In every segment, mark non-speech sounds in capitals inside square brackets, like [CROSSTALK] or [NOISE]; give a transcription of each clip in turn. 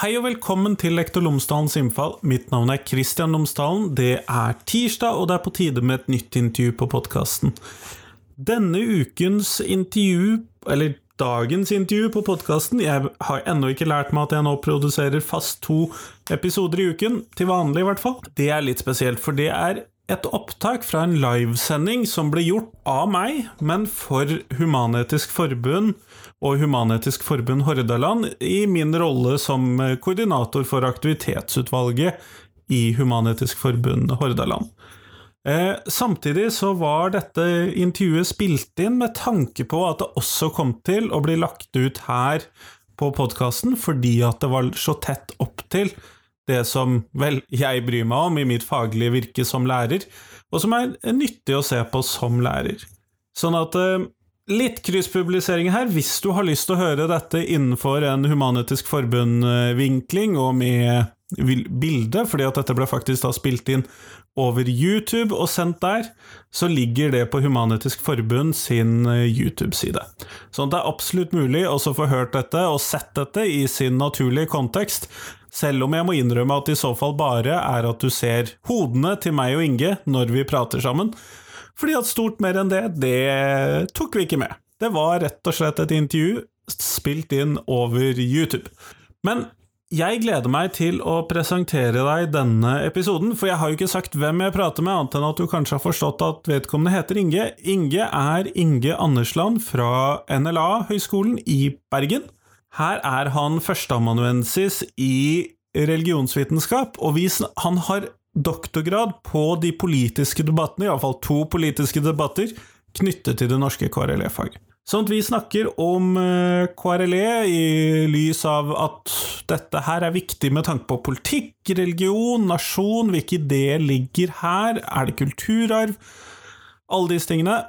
Hei og velkommen til Lektor Lomsdalens innfall. Mitt navn er Kristian Lomsdalen. Det er tirsdag, og det er på tide med et nytt intervju på podkasten. Denne ukens intervju, eller dagens intervju på podkasten Jeg har ennå ikke lært meg at jeg nå produserer fast to episoder i uken, til vanlig i hvert fall. Det er litt spesielt, for det er et opptak fra en livesending som ble gjort av meg, men for Human-Etisk Forbund og Human-Etisk Forbund Hordaland i min rolle som koordinator for aktivitetsutvalget i Human-Etisk Forbund Hordaland. Eh, samtidig så var dette intervjuet spilt inn med tanke på at det også kom til å bli lagt ut her på podkasten, fordi at det var så tett opp til det som vel jeg bryr meg om i mitt faglige virke som lærer, og som er nyttig å se på som lærer. Sånn at eh, litt krysspublisering her, hvis du har lyst til å høre dette innenfor en Human-Etisk Forbund-vinkling og med bilde, fordi at dette ble faktisk da spilt inn over YouTube og sendt der, så ligger det på Human-Etisk Forbund sin eh, YouTube-side. At det er absolutt mulig å få hørt dette og sett dette i sin naturlige kontekst, selv om jeg må innrømme at i så fall bare er at du ser hodene til meg og Inge når vi prater sammen. Fordi at stort mer enn det, det tok vi ikke med. Det var rett og slett et intervju spilt inn over YouTube. Men jeg gleder meg til å presentere deg denne episoden, for jeg har jo ikke sagt hvem jeg prater med, annet enn at du kanskje har forstått at vedkommende heter Inge. Inge er Inge Andersland fra NLA-høgskolen i Bergen. Her er han førsteamanuensis i religionsvitenskap, og han har doktorgrad på de politiske debattene, iallfall to politiske debatter, knyttet til det norske KRLE-faget. Sånn at vi snakker om eh, KRLE i lys av at dette her er viktig med tanke på politikk, religion, nasjon, hvilke ideer ligger her, er det kulturarv? Alle disse tingene.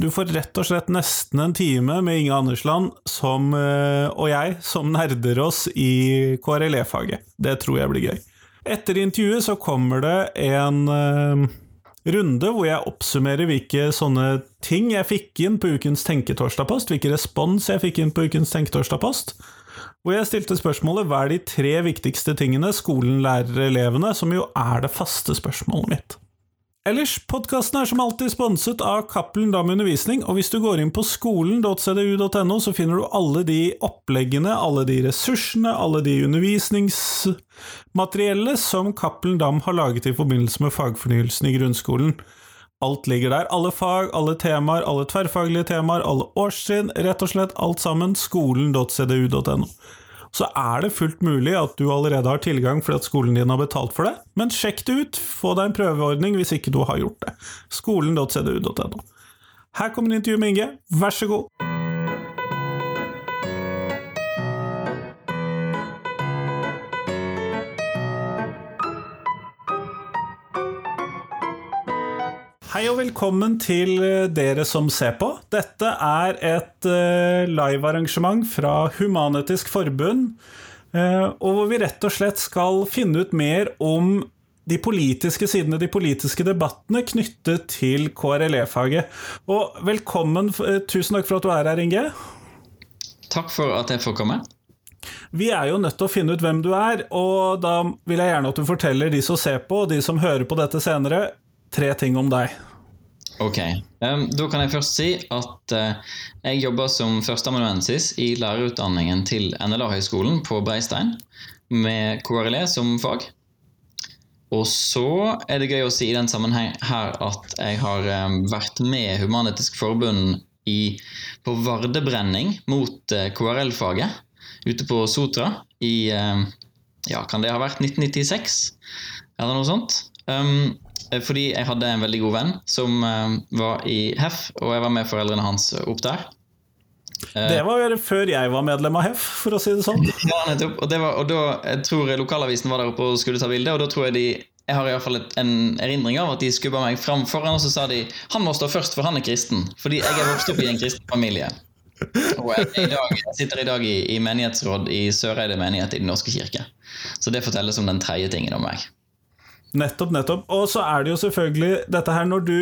Du får rett og slett nesten en time med Inge Andersland som, eh, og jeg som nerder oss i KRLE-faget. Det tror jeg blir gøy. Etter intervjuet så kommer det en uh, runde hvor jeg oppsummerer hvilke sånne ting jeg fikk inn på ukens Tenketorsdagpost, hvilke respons jeg fikk inn på ukens Tenketorsdagpost. Hvor jeg stilte spørsmålet hva er de tre viktigste tingene skolen lærer elevene, som jo er det faste spørsmålet mitt. Ellers, podkasten er som alltid sponset av Cappelen Dam Undervisning, og hvis du går inn på skolen.cdu.no, så finner du alle de oppleggene, alle de ressursene, alle de undervisningsmateriellet som Cappelen Dam har laget i forbindelse med fagfornyelsen i grunnskolen. Alt ligger der. Alle fag, alle temaer, alle tverrfaglige temaer, alle årstrinn, rett og slett alt sammen. Skolen.cdu.no så er det fullt mulig at du allerede har tilgang fordi at skolen din har betalt for det, men sjekk det ut, få deg en prøveordning hvis ikke du har gjort det. Skolen.cdu.no. Her kommer intervjuet med Inge, vær så god! Hei og velkommen til eh, dere som ser på. Dette er et uh, livearrangement fra Human-Etisk Forbund, uh, og hvor vi rett og slett skal finne ut mer om de politiske sidene, de politiske debattene knyttet til KRLE-faget. Og velkommen, tusen takk for at du er her, Inge. Takk for at jeg får komme. Vi er jo nødt til å finne ut hvem du er, og da vil jeg gjerne at du forteller de som ser på, og de som hører på dette senere, tre ting om deg. Ok. Um, da kan jeg først si at uh, jeg jobber som førsteamanuensis i lærerutdanningen til NLA-høgskolen på Breistein med KRLE som fag. Og så er det gøy å si i den sammenheng her at jeg har um, vært med Human-Etisk Forbund i, på vardebrenning mot uh, KRL-faget ute på Sotra i uh, ja, kan det ha vært 1996, eller noe sånt. Um, fordi jeg hadde en veldig god venn som uh, var i HEF, og jeg var med foreldrene hans opp der. Uh, det var jo før jeg var medlem av HEF, for å si det sånn. [LAUGHS] Ja, nettopp. Og, var, og da, jeg tror lokalavisen var der oppe og skulle ta bilde, og da tror jeg de jeg har i hvert fall en erindring av at de skubba meg fram foran, og så sa de han må stå først, for han er kristen. Fordi jeg er vokst opp i en kristen familie. Og jeg, i dag, jeg sitter i dag i, i menighetsråd i Søreide menighet i Den norske kirke. Så det fortelles om den tredje tingen om meg. Nettopp, nettopp. Og så er det jo selvfølgelig dette her når du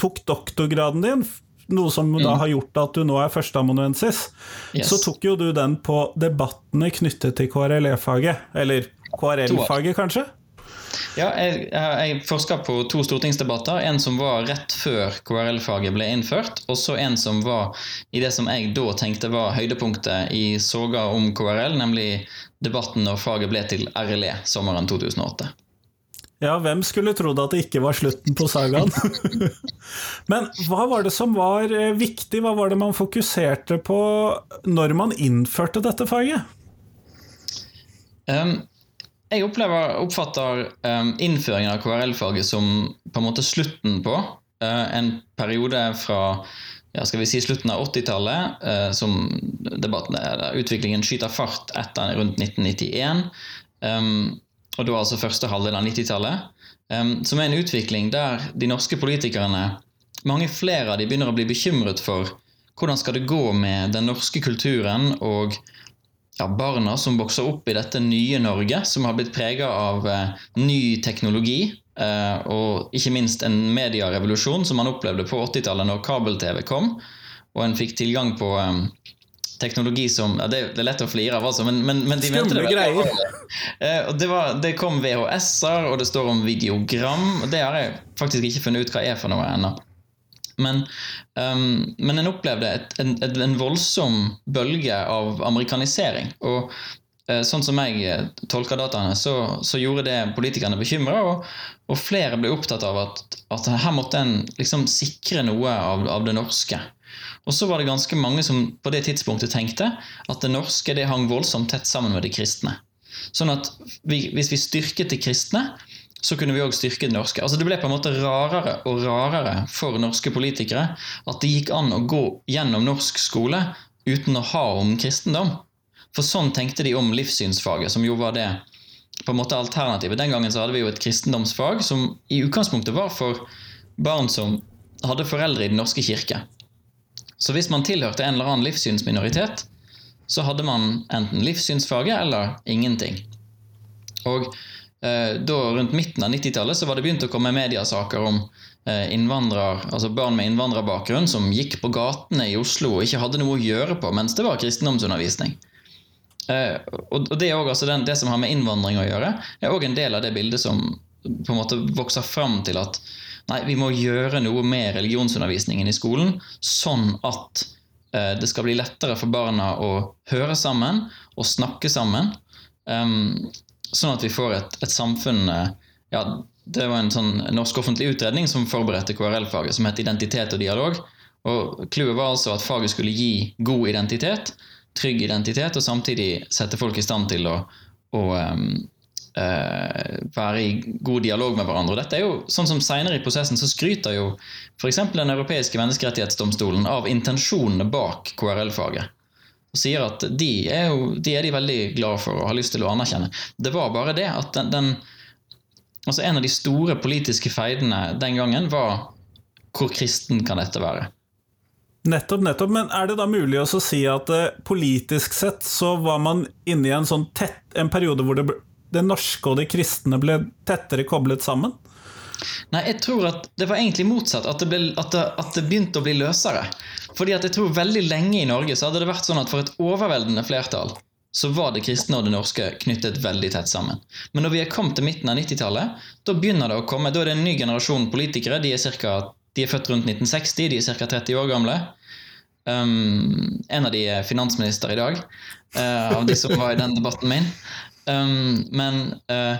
tok doktorgraden din noe som da har gjort at du nå er førsteamanuensis, Yes. så tok jo du den på debattene knyttet til KRLE-faget. Eller KRL-faget, kanskje? Ja, jeg, jeg, jeg forska på to stortingsdebatter. En som var rett før KRL-faget ble innført, og så en som var i det som jeg da tenkte var høydepunktet i soga om KRL, nemlig debatten når faget ble til RLE sommeren 2008. Ja, hvem skulle trodd at det ikke var slutten på sagaen? [LAUGHS] Men hva var det som var eh, viktig, hva var det man fokuserte på når man innførte dette faget? Um, jeg opplever, oppfatter um, innføringen av KRL-faget som på en måte slutten på uh, en periode fra ja, skal vi si slutten av 80-tallet, uh, som debatten, eller utviklingen skyter fart etter rundt 1991. Um, og da altså første halvdel av 90-tallet. Um, som er en utvikling der de norske politikerne, mange flere av de begynner å bli bekymret for hvordan skal det gå med den norske kulturen og ja, barna som vokser opp i dette nye Norge, som har blitt prega av eh, ny teknologi. Eh, og ikke minst en medierevolusjon som man opplevde på 80-tallet når kabel-TV kom. Og en fikk tilgang på eh, teknologi som ja, det, det, er lett å flire av, altså, men, men, men de mente det Skumle greier. Eh, det, var, det kom VHS-er, og det står om videogram. og Det har jeg faktisk ikke funnet ut hva er for noe ennå. Men, um, men en opplevde et, en, en, voldsom bølge av amerikanisering. Og uh, sånn som jeg eh, tolker dataene, så, så gjorde det politikerne bekymra. Og, og, flere ble opptatt av at, at her måtte en liksom sikre noe av, av, det norske. Og så var det ganske mange som på det tidspunktet tenkte at det norske det hang voldsomt tett sammen med de kristne. Sånn at vi, hvis vi styrket de kristne, så kunne vi òg styrke det norske. Altså Det ble på en måte rarere og rarere for norske politikere at det gikk an å gå gjennom norsk skole uten å ha om kristendom. For sånn tenkte de om livssynsfaget, som jo var det på en måte alternativet. Den gangen så hadde vi jo et kristendomsfag som i utgangspunktet var for barn som hadde foreldre i Den norske kirke. Så hvis man tilhørte en eller annen livssynsminoritet, så hadde man enten livssynsfaget eller ingenting. Og Eh, da rundt midten av 90-tallet så var det begynt å komme mediasaker om eh, altså barn med innvandrerbakgrunn som gikk på gatene i Oslo og ikke hadde noe å gjøre på mens det var kristendomsundervisning. Eh, og det, er også, altså den, det som har med innvandring å gjøre, er òg en del av det bildet som på en måte vokser fram til at nei, vi må gjøre noe med religionsundervisningen i skolen, sånn at det skal bli lettere for barna å høre sammen og snakke sammen. Um, sånn at vi får et, et samfunn eh, ja, Det var en sånn norsk offentlig utredning som forberedte KRL-faget, som het Identitet og dialog. Og Clouet var altså at faget skulle gi god identitet, trygg identitet, og samtidig sette folk i stand til å, å um, være i god dialog med hverandre. Og dette er jo, sånn som Senere i prosessen så skryter jo f.eks. Den europeiske menneskerettighetsdomstolen av intensjonene bak KRL-faget og sier at de er, jo, de er de veldig glad for og har lyst til å anerkjenne. Det var bare det at den, den altså En av de store politiske feidene den gangen var hvor kristen kan dette være? Nettopp, nettopp. Men er det da mulig å si at uh, politisk sett så var man inne i en sånn tett, en periode hvor det, det norske og det kristne ble tettere koblet sammen? Nei, jeg tror at det var egentlig motsatt. At det, ble, at det, at det begynte å bli løsere. Fordi at jeg tror veldig lenge i Norge så hadde det vært sånn at for et overveldende flertall så var det kristne og det norske knyttet veldig tett sammen. Men når vi er kommet til midten av 90-tallet, da begynner det å komme, da er det en ny generasjon politikere. De er, cirka, de er født rundt 1960, de er ca. 30 år gamle. Um, en av de er finansminister i dag, uh, av de som var i den debatten min. Um, men uh,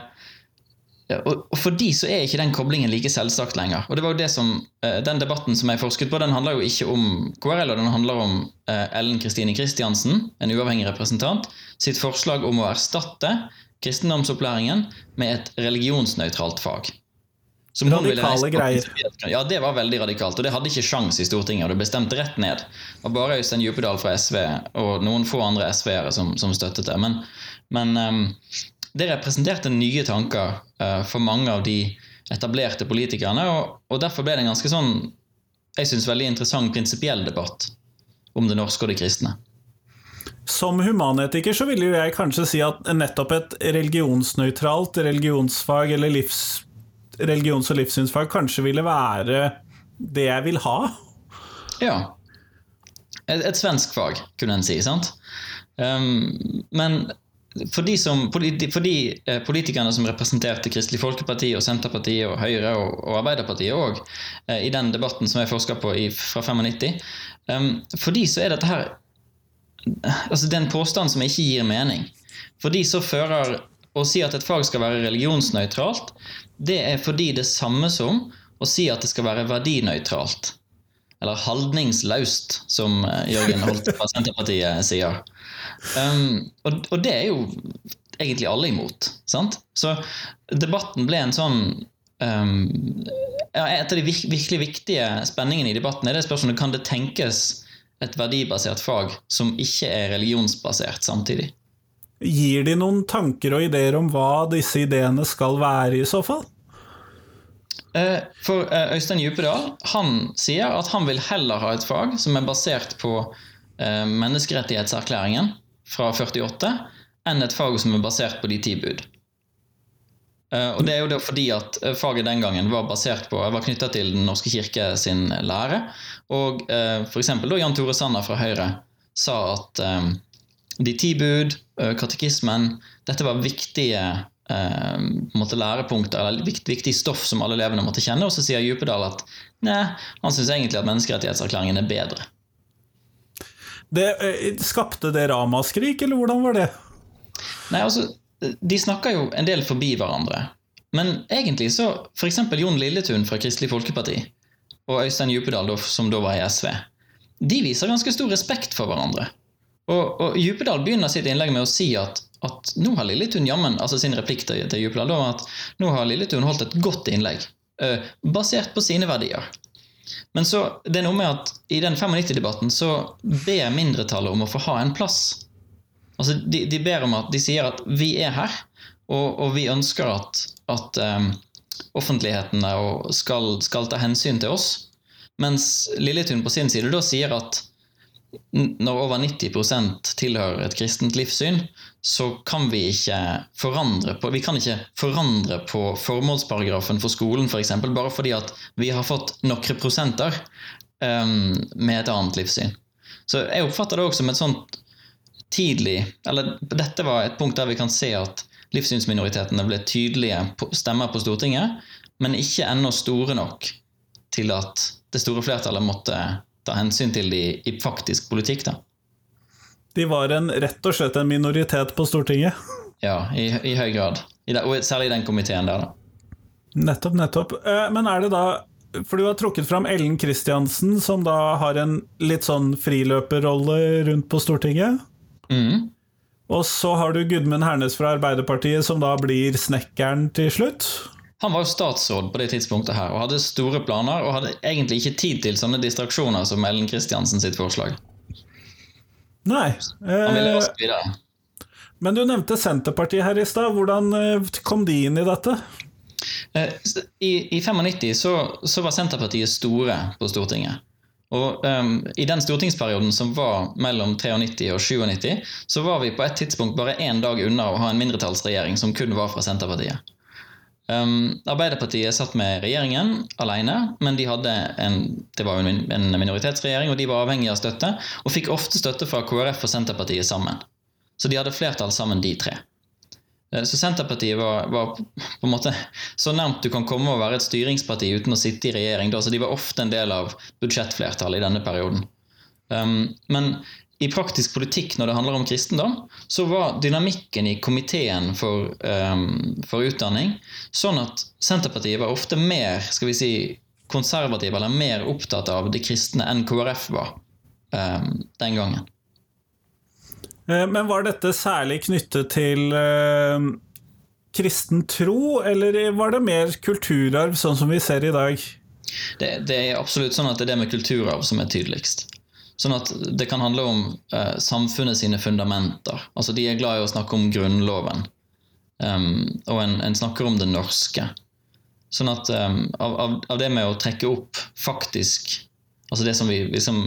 og, For de så er ikke den koblingen like selvsagt lenger. Og det var jo det som, uh, Den debatten som jeg forsket på, den handler jo ikke om KRL, og den handler om uh, Ellen Kristine Kristiansen, en uavhengig representant, sitt forslag om å erstatte kristendomsopplæringen med et religionsnøytralt fag. Radikale greier. Ja, det var veldig radikalt. Og det hadde ikke sjans i Stortinget, og det ble stemt rett ned. Var bare Øystein Djupedal fra SV og noen få andre SV-ere som, som, støttet det. Men, men um, det representerte nye tanker uh, for mange av de etablerte politikerne, og, og derfor ble det en ganske sånn jeg synes, veldig interessant prinsipiell debatt om det norske og det kristne. Som humanetiker så ville jo jeg kanskje si at nettopp et religionsnøytralt religionsfag eller livs, religions- og livssynsfag kanskje ville være det jeg vil ha. Ja. Et, et svensk fag, kunne en si. sant? Um, men for de, som, for de eh, politikerne som representerte Kristelig Folkeparti og Senterpartiet og Høyre og, og Arbeiderpartiet òg, eh, i den debatten som jeg forska på i, fra 95, um, for de så er dette her altså Det er en påstand som ikke gir mening. For de så fører å si at et fag skal være religionsnøytralt, det er fordi det samme som å si at det skal være verdinøytralt. Eller holdningslaust, som eh, Jørgen Holte fra Senterpartiet sier. Um, og, og, det er jo egentlig alle imot. sant? Så debatten ble en sånn um, Et av de virkelig viktige spenningene i debatten er det spørsmålet kan det tenkes et verdibasert fag som ikke er religionsbasert samtidig. Gir de noen tanker og ideer om hva disse ideene skal være, i så fall? Eh, for eh, Øystein Djupedal han sier at han vil heller ha et fag som er basert på menneskerettighetserklæringen fra 48 enn et fag som er basert på de ti bud. Og Det er jo det fordi at faget den gangen var basert på, var knytta til Den norske kirke sin lære. Og f.eks. Jan Tore Sanner fra Høyre sa at de ti bud, katekismen, dette var viktige eh, måte lærepunkter eller viktig, viktig, stoff som alle elevene måtte kjenne. Og så sier Djupedal at nei, han syns egentlig at menneskerettighetserklæringen er bedre. Det, eh, skapte det ramaskrik, eller hvordan var det? Nei, altså, De snakker jo en del forbi hverandre. Men egentlig så f.eks. Jon Lilletun fra Kristelig Folkeparti og Øystein Djupedal, som da var i SV, de viser ganske stor respekt for hverandre. Og, og Djupedal begynner sitt innlegg med å si at at nå har Lilletun jammen, altså sin replikk til, til Jupla, at nå har Lilletun holdt et godt innlegg, uh, basert på sine verdier. Men så, det er noe med at i den 95-debatten så ber mindretallet om å få ha en plass. Altså, de, de, ber om at, de sier at vi er her, og, og vi ønsker at, at um, offentlighetene skal, skal, ta hensyn til oss. Mens Lilletun på sin side da sier at når over 90% tilhører et kristent livssyn, så kan vi ikke forandre på, vi kan ikke forandre på formålsparagrafen for skolen f.eks. For bare fordi at vi har fått noen prosenter um, med et annet livssyn. Så jeg oppfatter det også som et sånt tidlig Eller dette var et punkt der vi kan se at livssynsminoritetene ble tydelige stemmer på Stortinget, men ikke ennå store nok til at det store flertallet måtte ta hensyn til de i faktisk politikk. da. De var en, rett og slett en minoritet på Stortinget? Ja, i, i høy grad. I og særlig i den komiteen der, da. Nettopp, nettopp. Eh, men er det da For du har trukket fram Ellen Kristiansen, som da har en litt sånn friløperrolle rundt på Stortinget. Mm. Og så har du Gudmund Hernes fra Arbeiderpartiet, som da blir snekkeren til slutt. Han var jo statsråd på det tidspunktet her og hadde store planer og hadde egentlig ikke tid til sånne distraksjoner som Ellen Kristiansen sitt forslag. Nei. Han ville eh, videre. Men du nevnte Senterpartiet her i stad. Hvordan eh, kom de inn i dette? Eh, I, i 95 så, så, var Senterpartiet store på Stortinget. Og um, I den stortingsperioden som var mellom 93 og 97, så var vi på et tidspunkt bare én dag unna å ha en mindretallsregjering som kun var fra Senterpartiet. Um, Arbeiderpartiet satt med regjeringen alene, men de hadde en, det var en, en minoritetsregjering, og de var avhengige av støtte, og fikk ofte støtte fra KrF og Senterpartiet sammen. Så de hadde flertall sammen, de tre. Eh, så Senterpartiet var, var, på en måte så nærmt du kan komme å være et styringsparti uten å sitte i regjering. Da, så de var ofte en del av budsjettflertallet i denne perioden. Um, men i praktisk politikk når det handler om kristendom, så var dynamikken i komiteen for, um, for, utdanning sånn at Senterpartiet var ofte mer skal vi si, konservative eller mer opptatt av de kristne enn KrF var um, den gangen. Eh, men var dette særlig knyttet til uh, kristen tro, eller var det mer kulturarv, sånn som vi ser i dag? Det, det er absolutt sånn at det er det med kulturarv som er tydeligst. Sånn at det kan handle om eh, samfunnet sine fundamenter. Altså De er glad i å snakke om Grunnloven. Um, og en, en, snakker om det norske. Sånn at um, av, av, det med å trekke opp faktisk Altså det som vi liksom,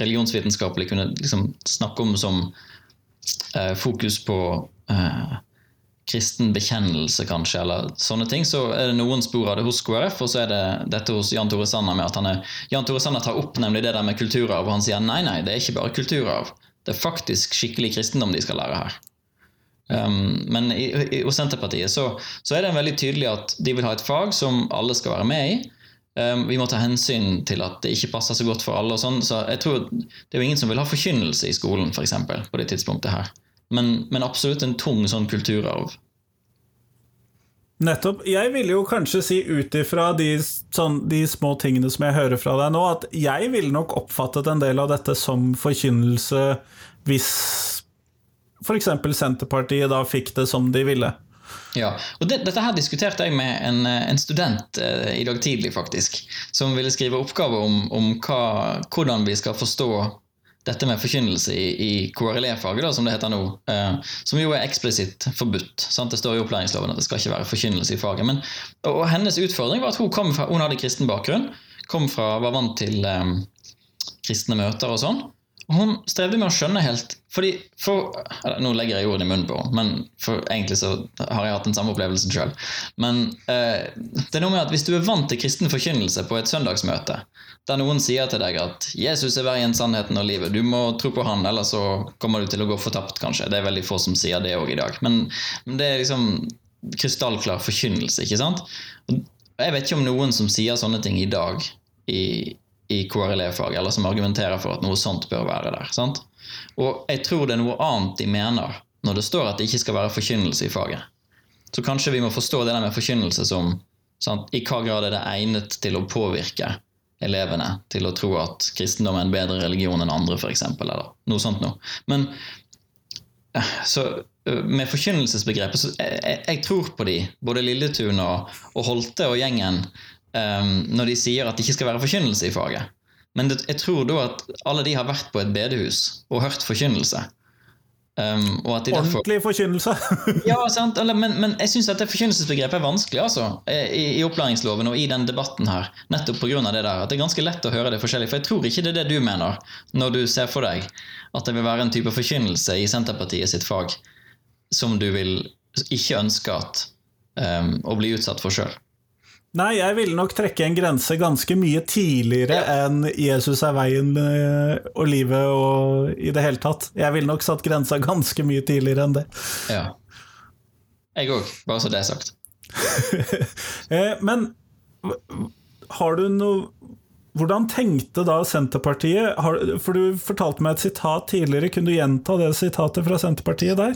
religionsvitenskapelig kunne liksom, snakke om som eh, fokus på eh, kristen bekjennelse, kanskje, eller sånne ting, så er det noen spor av det hos KrF, og så er det dette hos Jan Tore Sanner med at han er, Jan Tore Sanner tar opp nemlig det der med kulturarv, og han sier nei, nei, det er ikke bare kulturarv. Det er faktisk skikkelig kristendom de skal lære her. Um, men i, i, hos Senterpartiet så, så, er det veldig tydelig at de vil ha et fag som alle skal være med i. Um, vi må ta hensyn til at det ikke passer så godt for alle. og sånn, så jeg tror Det er jo ingen som vil ha forkynnelse i skolen for eksempel, på det tidspunktet her. Men, men absolutt en tung sånn kulturarv. Nettopp. Jeg ville jo kanskje si ut ifra de, sånn, de, små tingene som jeg hører fra deg nå, at jeg ville nok oppfattet en del av dette som forkynnelse hvis f.eks. Senterpartiet da fikk det som de ville. Ja, og det, Dette her diskuterte jeg med en, en student eh, i dag tidlig, faktisk. Som ville skrive oppgave om, om hva, hvordan vi skal forstå dette med forkynnelse i, i KRLE-faget, som det heter nå, eh, som jo er eksplisitt forbudt. Sant? Det står i opplæringsloven at det skal ikke være forkynnelse i faget. Men, og Hennes utfordring var at hun, fra, hun hadde kristen bakgrunn, kom fra, var vant til eh, kristne møter og sånn. Hun strevde med å skjønne helt fordi for, Nå legger jeg ordene i munnen på henne, men for egentlig så har jeg hatt den samme opplevelsen sjøl. Men eh, det er noe med at hvis du er vant til kristen forkynnelse på et søndagsmøte, der noen sier til deg at 'Jesus er veien, sannheten og livet', du må tro på han, ellers så kommer du til å gå fortapt, kanskje. Det er veldig få som sier det òg i dag. Men, men, det er liksom krystallklar forkynnelse, ikke sant? Jeg vet ikke om noen som sier sånne ting i dag i, i KRLE-fag, eller som argumenterer for at noe sånt bør være der. sant? Og jeg tror det er noe annet de mener når det står at det ikke skal være forkynnelse i faget. Så kanskje vi må forstå det der med forkynnelse som sant? i hva grad er det egnet til å påvirke elevene til å tro at kristendom er en bedre religion enn andre, f.eks. Eller noe sånt noe. Men eh, så eh, med forkynnelsesbegrepet så jeg, jeg, tror på de, både Lilletun og, og Holte og gjengen, um, når de sier at det ikke skal være forkynnelse i faget. Men det, jeg tror da at alle de har vært på et bedehus og hørt forkynnelse. Um, Ordentlig forkynnelse! [LAUGHS] ja, sant? Men, men jeg syns at det forkynnelsesbegrepet er vanskelig altså, i, i, opplæringsloven og i den debatten her. Nettopp pga. det der. At det er ganske lett å høre det forskjellig. For jeg tror ikke det er det du mener når du ser for deg at det vil være en type forkynnelse i Senterpartiet sitt fag som du vil ikke ønske at, um, å bli utsatt for sjøl. Nei, jeg ville nok trekke en grense ganske mye tidligere enn 'Jesus er veien eh, og livet' og i det hele tatt. Jeg ville nok satt grensa ganske mye tidligere enn det. Ja. Jeg òg, bare så det er sagt. [LAUGHS] Eh, men har du noe Hvordan tenkte da Senterpartiet? For du fortalte meg et sitat tidligere, kunne du gjenta det sitatet fra Senterpartiet der?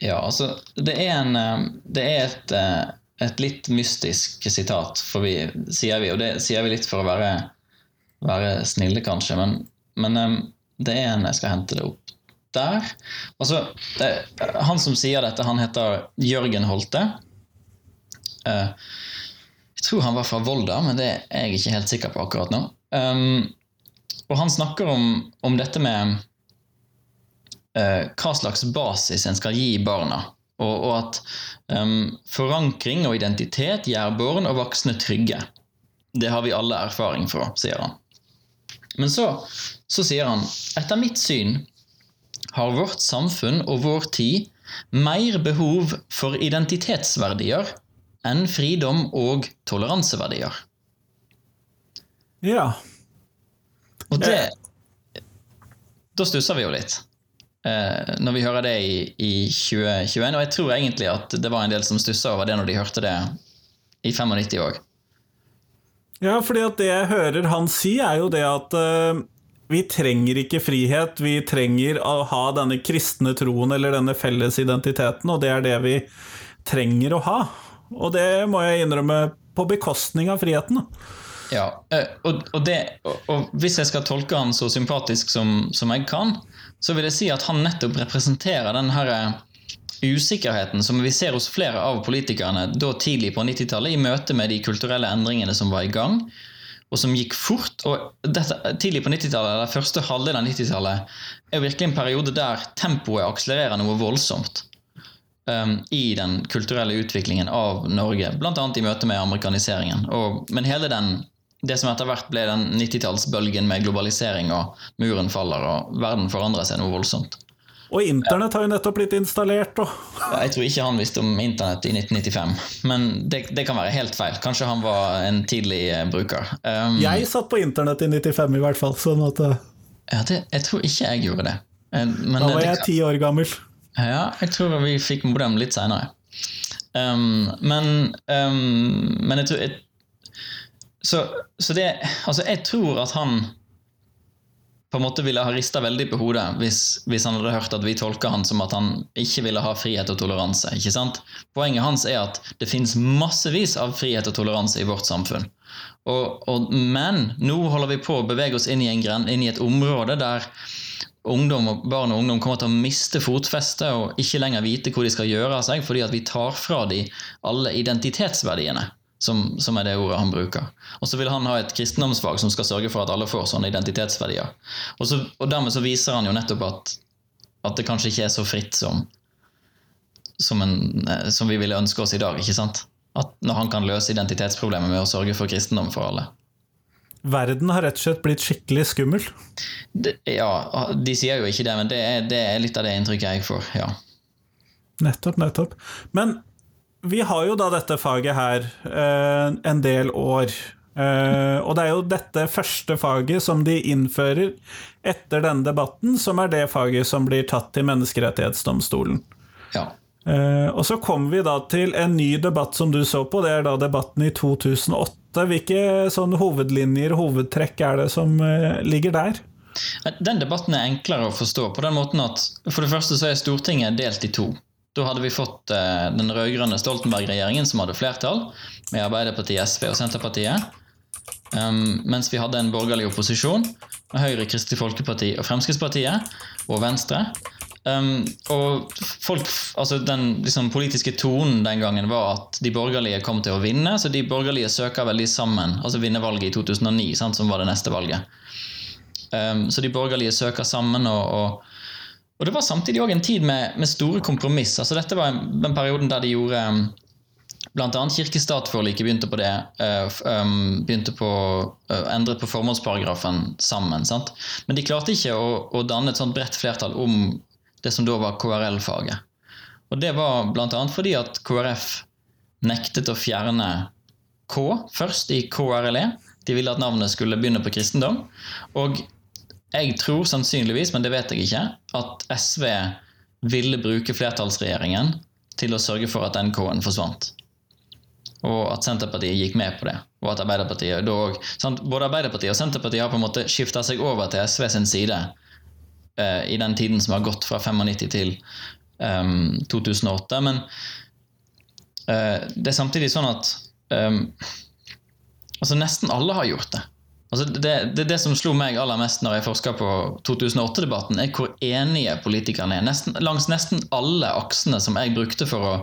Ja, altså Det er, en, eh, det er et et litt mystisk sitat, vi, sier vi. Og det sier vi litt for å være, være snille, kanskje. Men, men um, det er en Jeg skal hente det opp der. Altså, det, han som sier dette, han heter Jørgen Holte. Uh, jeg tror han var fra Volda, men det er jeg ikke helt sikker på akkurat nå. Um, og han snakker om, om dette med uh, hva slags basis en skal gi barna. Og, og at um, forankring og identitet gjør barn og voksne trygge. Det har vi alle erfaring fra, sier han. Men så, så sier han etter mitt syn har vårt samfunn og vår tid mer behov for identitetsverdier enn fridom og toleranseverdier. Ja. Og det Da stusser vi jo litt eh, når vi hører det i, i 2021. Og jeg tror egentlig at det var en del som stussa over det når de hørte det i 95 òg. Ja, fordi at det jeg hører han si, er jo det at uh, vi trenger ikke frihet, vi trenger å ha denne kristne troen eller denne felles identiteten, og det er det vi trenger å ha. Og det må jeg innrømme på bekostning av friheten. Ja, eh, og, og, det, og, og, hvis jeg skal tolke han så sympatisk som, som jeg kan, så vil jeg si at han nettopp representerer den her eh, usikkerheten som vi ser hos flere av politikerne da tidlig på 90-tallet, i møte med de kulturelle endringene som var i gang, og som gikk fort. og dette, Tidlig på 90-tallet, eller første halvdel av 90-tallet, er virkelig en periode der tempoet akselererer noe voldsomt. Um, I den kulturelle utviklingen av Norge, bl.a. i møte med amerikaniseringen. Og, men hele den det som etter hvert ble den 90-tallsbølgen med globalisering og muren faller og verden forandrer seg noe voldsomt. Og internett har jo nettopp blitt installert, og Jeg tror ikke han visste om internett i 1995, men det, det kan være helt feil. Kanskje han var en tidlig bruker. Um, Jeg satt på internett i 95 i hvert fall, sånn at eh, ja, det, jeg tror ikke jeg gjorde det. Eh, Men da var jeg ti år gammel. Ja, jeg tror vi fikk modem litt seinere. Um, men um, men jeg tror jeg, så, så det Altså, jeg tror at han på en måte ville ha rista veldig på hodet hvis, hvis han hadde hørt at vi tolka han som at han ikke ville ha frihet og toleranse. ikke sant? Poenget hans er at det finnes massevis av frihet og toleranse i vårt samfunn. Og, og, men nå holder vi på å bevege oss inn i, en gren, inn i et område der ungdom og barn og ungdom kommer til å miste fotfestet og ikke lenger vite hvor de skal gjøre av seg, fordi at vi tar fra dem alle identitetsverdiene, som, som er det ordet han bruker. Og så vil han ha et kristendomsfag som skal sørge for at alle får sånne identitetsverdier. Og, så, og dermed så viser han jo nettopp at, at det kanskje ikke er så fritt som, som, en, eh, som vi ville ønske oss i dag. ikke sant? At når han kan løse identitetsproblemet med å sørge for kristendom for alle. Verden har rett og slett blitt skikkelig skummel. Det, ja, De sier jo ikke det, men det er, det er litt av det inntrykket jeg får. ja. Nettopp, nettopp. Men vi har jo da dette faget her eh, en del år. Eh, og det er jo dette første faget som de innfører etter denne debatten, som er det faget som blir tatt til Menneskerettighetsdomstolen. ja. Eh, og så kommer vi da til en ny debatt som du så på, det er da debatten i 2008. Hvilke sånne hovedlinjer hovedtrekk er det som eh, ligger der? Den debatten er enklere å forstå på den måten at for det første så er Stortinget delt i to. Da hadde vi fått eh, den rød-grønne Stoltenberg-regjeringen som hadde flertall, med Arbeiderpartiet, SV og Senterpartiet. Um, mens vi hadde en borgerlig opposisjon med Høyre, Kristelig Folkeparti og Fremskrittspartiet og Venstre. Um, og folk, altså Den liksom, politiske tonen den gangen var at de borgerlige kom til å vinne, så de borgerlige søker veldig sammen. Altså vinne valget i 2009, sant, som var det neste valget. Um, så de borgerlige søker sammen, og, og, og det var samtidig også en tid med, med store kompromiss. Altså Dette var den perioden der de gjorde um, annet kirke-stat-forliket begynte på det. Uh, um, begynte på uh, endret på formålsparagrafen sammen. sant? Men de klarte ikke å, å danne et sånt bredt flertall om det som da var KRL-faget. Og det var bl.a. fordi at KrF nektet å fjerne K først i KRLE. De ville at navnet skulle begynne på kristendom. Og jeg tror sannsynligvis, men det vet jeg ikke, at SV ville bruke flertallsregjeringen til å sørge for at den K-en forsvant. Og at Senterpartiet gikk med på det. Og at Arbeiderpartiet da sant? Både Arbeiderpartiet og Senterpartiet har på en måte skifta seg over til SV sin side eh, i den tiden som har gått fra 95 til um, 2008. Men eh, det er samtidig sånn at um, altså nesten alle har gjort det. Altså det, det, det som slo meg aller mest når jeg forska på 2008-debatten, er hvor enige politikerne er. Nesten, langs nesten alle aksene som jeg brukte for å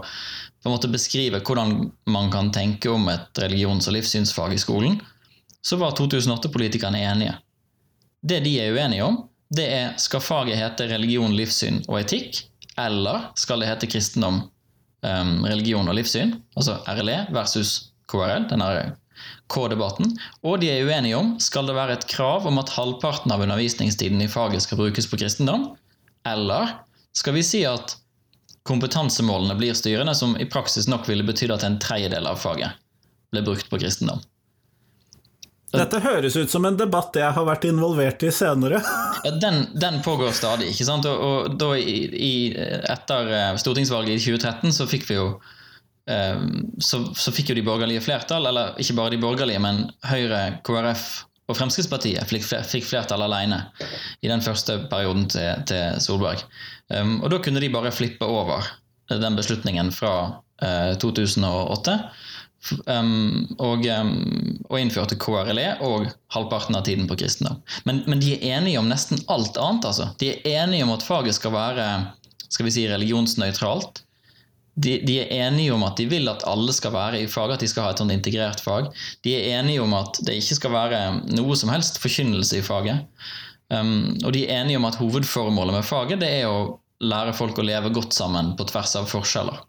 på en måte beskrive hvordan man kan tenke om et religions- og livssynsfag i skolen, så var 2008-politikerne enige. Det de er uenige om, det er skal faget hete religion, livssyn og etikk, eller skal det hete kristendom, religion og livssyn, altså RLE versus KRL, den K-debatten. Og de er uenige om skal det være et krav om at halvparten av undervisningstiden i faget skal brukes på kristendom, eller skal vi si at kompetansemålene blir styrende, som i praksis nok ville betydd at en tredjedel av faget ble brukt på kristendom. Dette høres ut som en debatt jeg har vært involvert i senere. [LAUGHS] Den, den pågår stadig. ikke sant? Og, og da i, i, Etter eh, stortingsvalget i 2013 så fikk vi jo så, så fikk jo de borgerlige flertall, eller ikke bare de borgerlige, men Høyre, KrF og Fremskrittspartiet fikk, flertall alene i den første perioden til, til Solberg. Um, og da kunne de bare flippe over den beslutningen fra uh, 2008. Um, og, um, og innførte KRLE og halvparten av tiden på kristendom. Men, men de er enige om nesten alt annet. altså. De er enige om at faget skal være skal vi si, religionsnøytralt. De, de er enige om at de vil at alle skal være i faget, at de skal ha et sånn integrert fag. De er enige om at det ikke skal være noe som helst forkynnelse i faget. Um, og de er enige om at hovedformålet med faget det er å lære folk å leve godt sammen på tvers av forskjeller.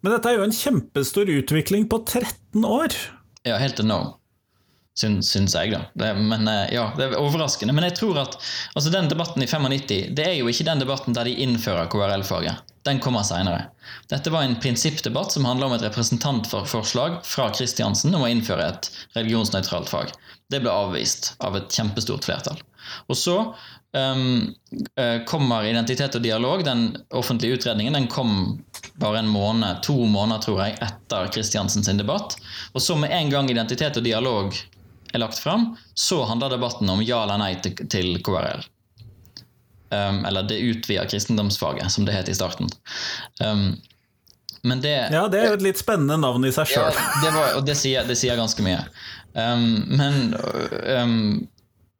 Men dette er jo en kjempestor utvikling på 13 år. Ja, helt enorm. syns, syns jeg, da. Det, men eh, ja, det er overraskende. Men jeg tror at altså den debatten i 95 det er jo ikke den debatten der de innfører KRL-faget. Den kommer seinere. Dette var en prinsippdebatt som handla om et representantforslag fra Kristiansen om å innføre et religionsnøytralt fag. Det ble avvist av et kjempestort flertall. Og så um, kommer Identitet og dialog, den offentlige utredningen, den kom bare en måned, to måneder tror jeg, etter Kristiansen sin debatt. Og så med en gang Identitet og dialog er lagt fram, så handler debatten om ja eller nei til, til KRL. Um, eller det utvida kristendomsfaget, som det het i starten. Um, men det Ja, det er jo et litt spennende navn i seg sjøl. Ja, og det sier, det sier, ganske mye. Um, men, um,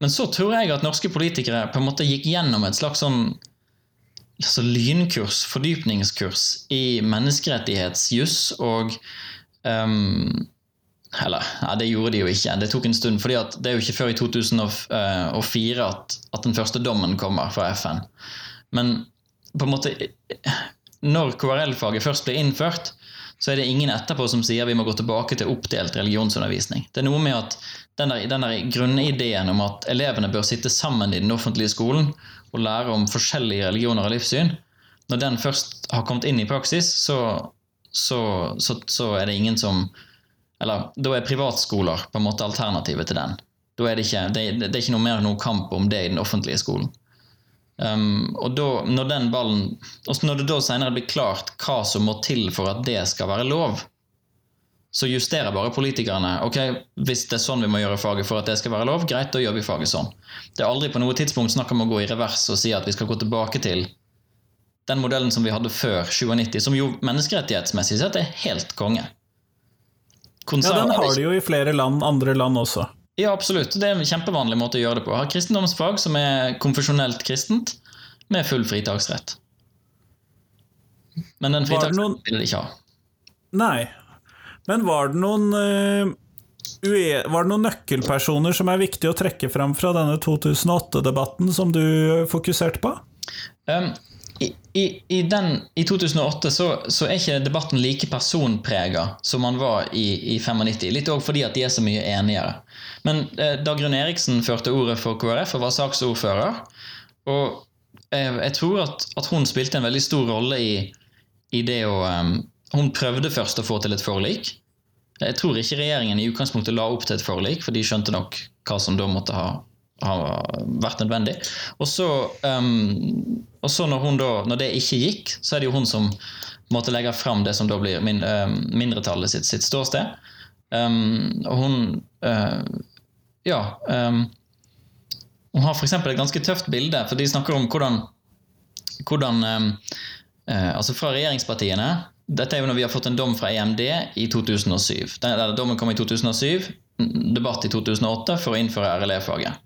men så tror jeg at norske politikere på en måte gikk gjennom et slags sånn altså lynkurs, fordypningskurs, i menneskerettighetsjuss og um, eller, ja, det gjorde de jo ikke. Det tok en stund. fordi det er jo ikke før i 2004 at, at den første dommen kommer fra FN. Men på en måte Når KRL-faget først ble innført, så er det ingen etterpå som sier vi må gå tilbake til oppdelt religionsundervisning. Det er noe med at den der, den der grunnideen om at elevene bør sitte sammen i den offentlige skolen og lære om forskjellige religioner og livssyn, når den først har kommet inn i praksis, så, så, så, så er det ingen som eller da er privatskoler på en måte alternativet til den. Da er det, ikke, det, det er ikke noe mer noe kamp om det i den offentlige skolen. Um, og da, når den ballen, når det da senere blir klart hva som må til for at det skal være lov, så justerer bare politikerne. ok, Hvis det er sånn vi må gjøre faget for at det skal være lov, greit, da gjør vi faget sånn. Det er aldri på noe tidspunkt snakk om å gå i revers og si at vi skal gå tilbake til den modellen som vi hadde før 97, som jo menneskerettighetsmessig sett er helt konge. Ja, den har de jo i flere land, andre land også. Ja, absolutt. Det er en kjempevanlig måte å gjøre det på. Har kristendomsfag som er konfesjonelt kristent, med full fritaksrett. Men den fritaksretten noen... vil de ikke ha. Nei. Men var det noen uh, Var det noen nøkkelpersoner som er viktig å trekke fram fra denne 2008-debatten som du fokuserte på? Um, i, i, den, I, 2008 så, så, er ikke debatten like personprega som man var i, i 95. Litt òg fordi at de er så mye enigere. Men eh, Dagrun Eriksen førte ordet for KrF og var saksordfører. Og eh, jeg tror at, at, hun spilte en veldig stor rolle i det å um, Hun prøvde først å få til et forlik. Jeg tror ikke regjeringen i utgangspunktet la opp til et forlik, for de skjønte nok hva som da måtte ha har vært nødvendig. Og så, um, og så når, da, når, det ikke gikk, så er det jo hun som måtte legge fram det som da blir min, uh, mindretallet sitt, sitt ståsted. Um, og hun uh, Ja. hun har f.eks. et ganske tøft bilde, for de snakker om hvordan, hvordan uh, Altså fra regjeringspartiene dette er jo når vi har fått en dom fra EMD i 2007. Den, dommen kom i 2007, debatt i 2008 for å innføre RLE-faget.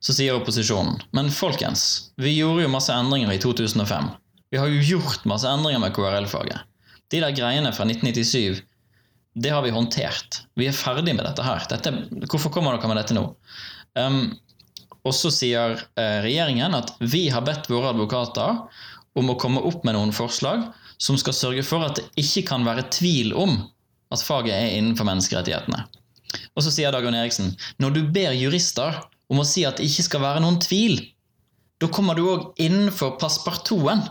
Så sier opposisjonen men folkens, vi gjorde jo masse endringer i 2005. Vi har jo gjort masse endringer med KRL-faget. De der greiene fra 1997, det har vi håndtert. Vi er ferdig med dette her. Dette, hvorfor kommer dere med dette nå? Um, og så sier eh, regjeringen at vi har bedt våre advokater om å komme opp med noen forslag som skal sørge for at det ikke kan være tvil om at faget er innenfor menneskerettighetene. Og så sier Dagrun Eriksen når du ber jurister om å si at det ikke skal være noen tvil, da kommer du òg innenfor passepartouten.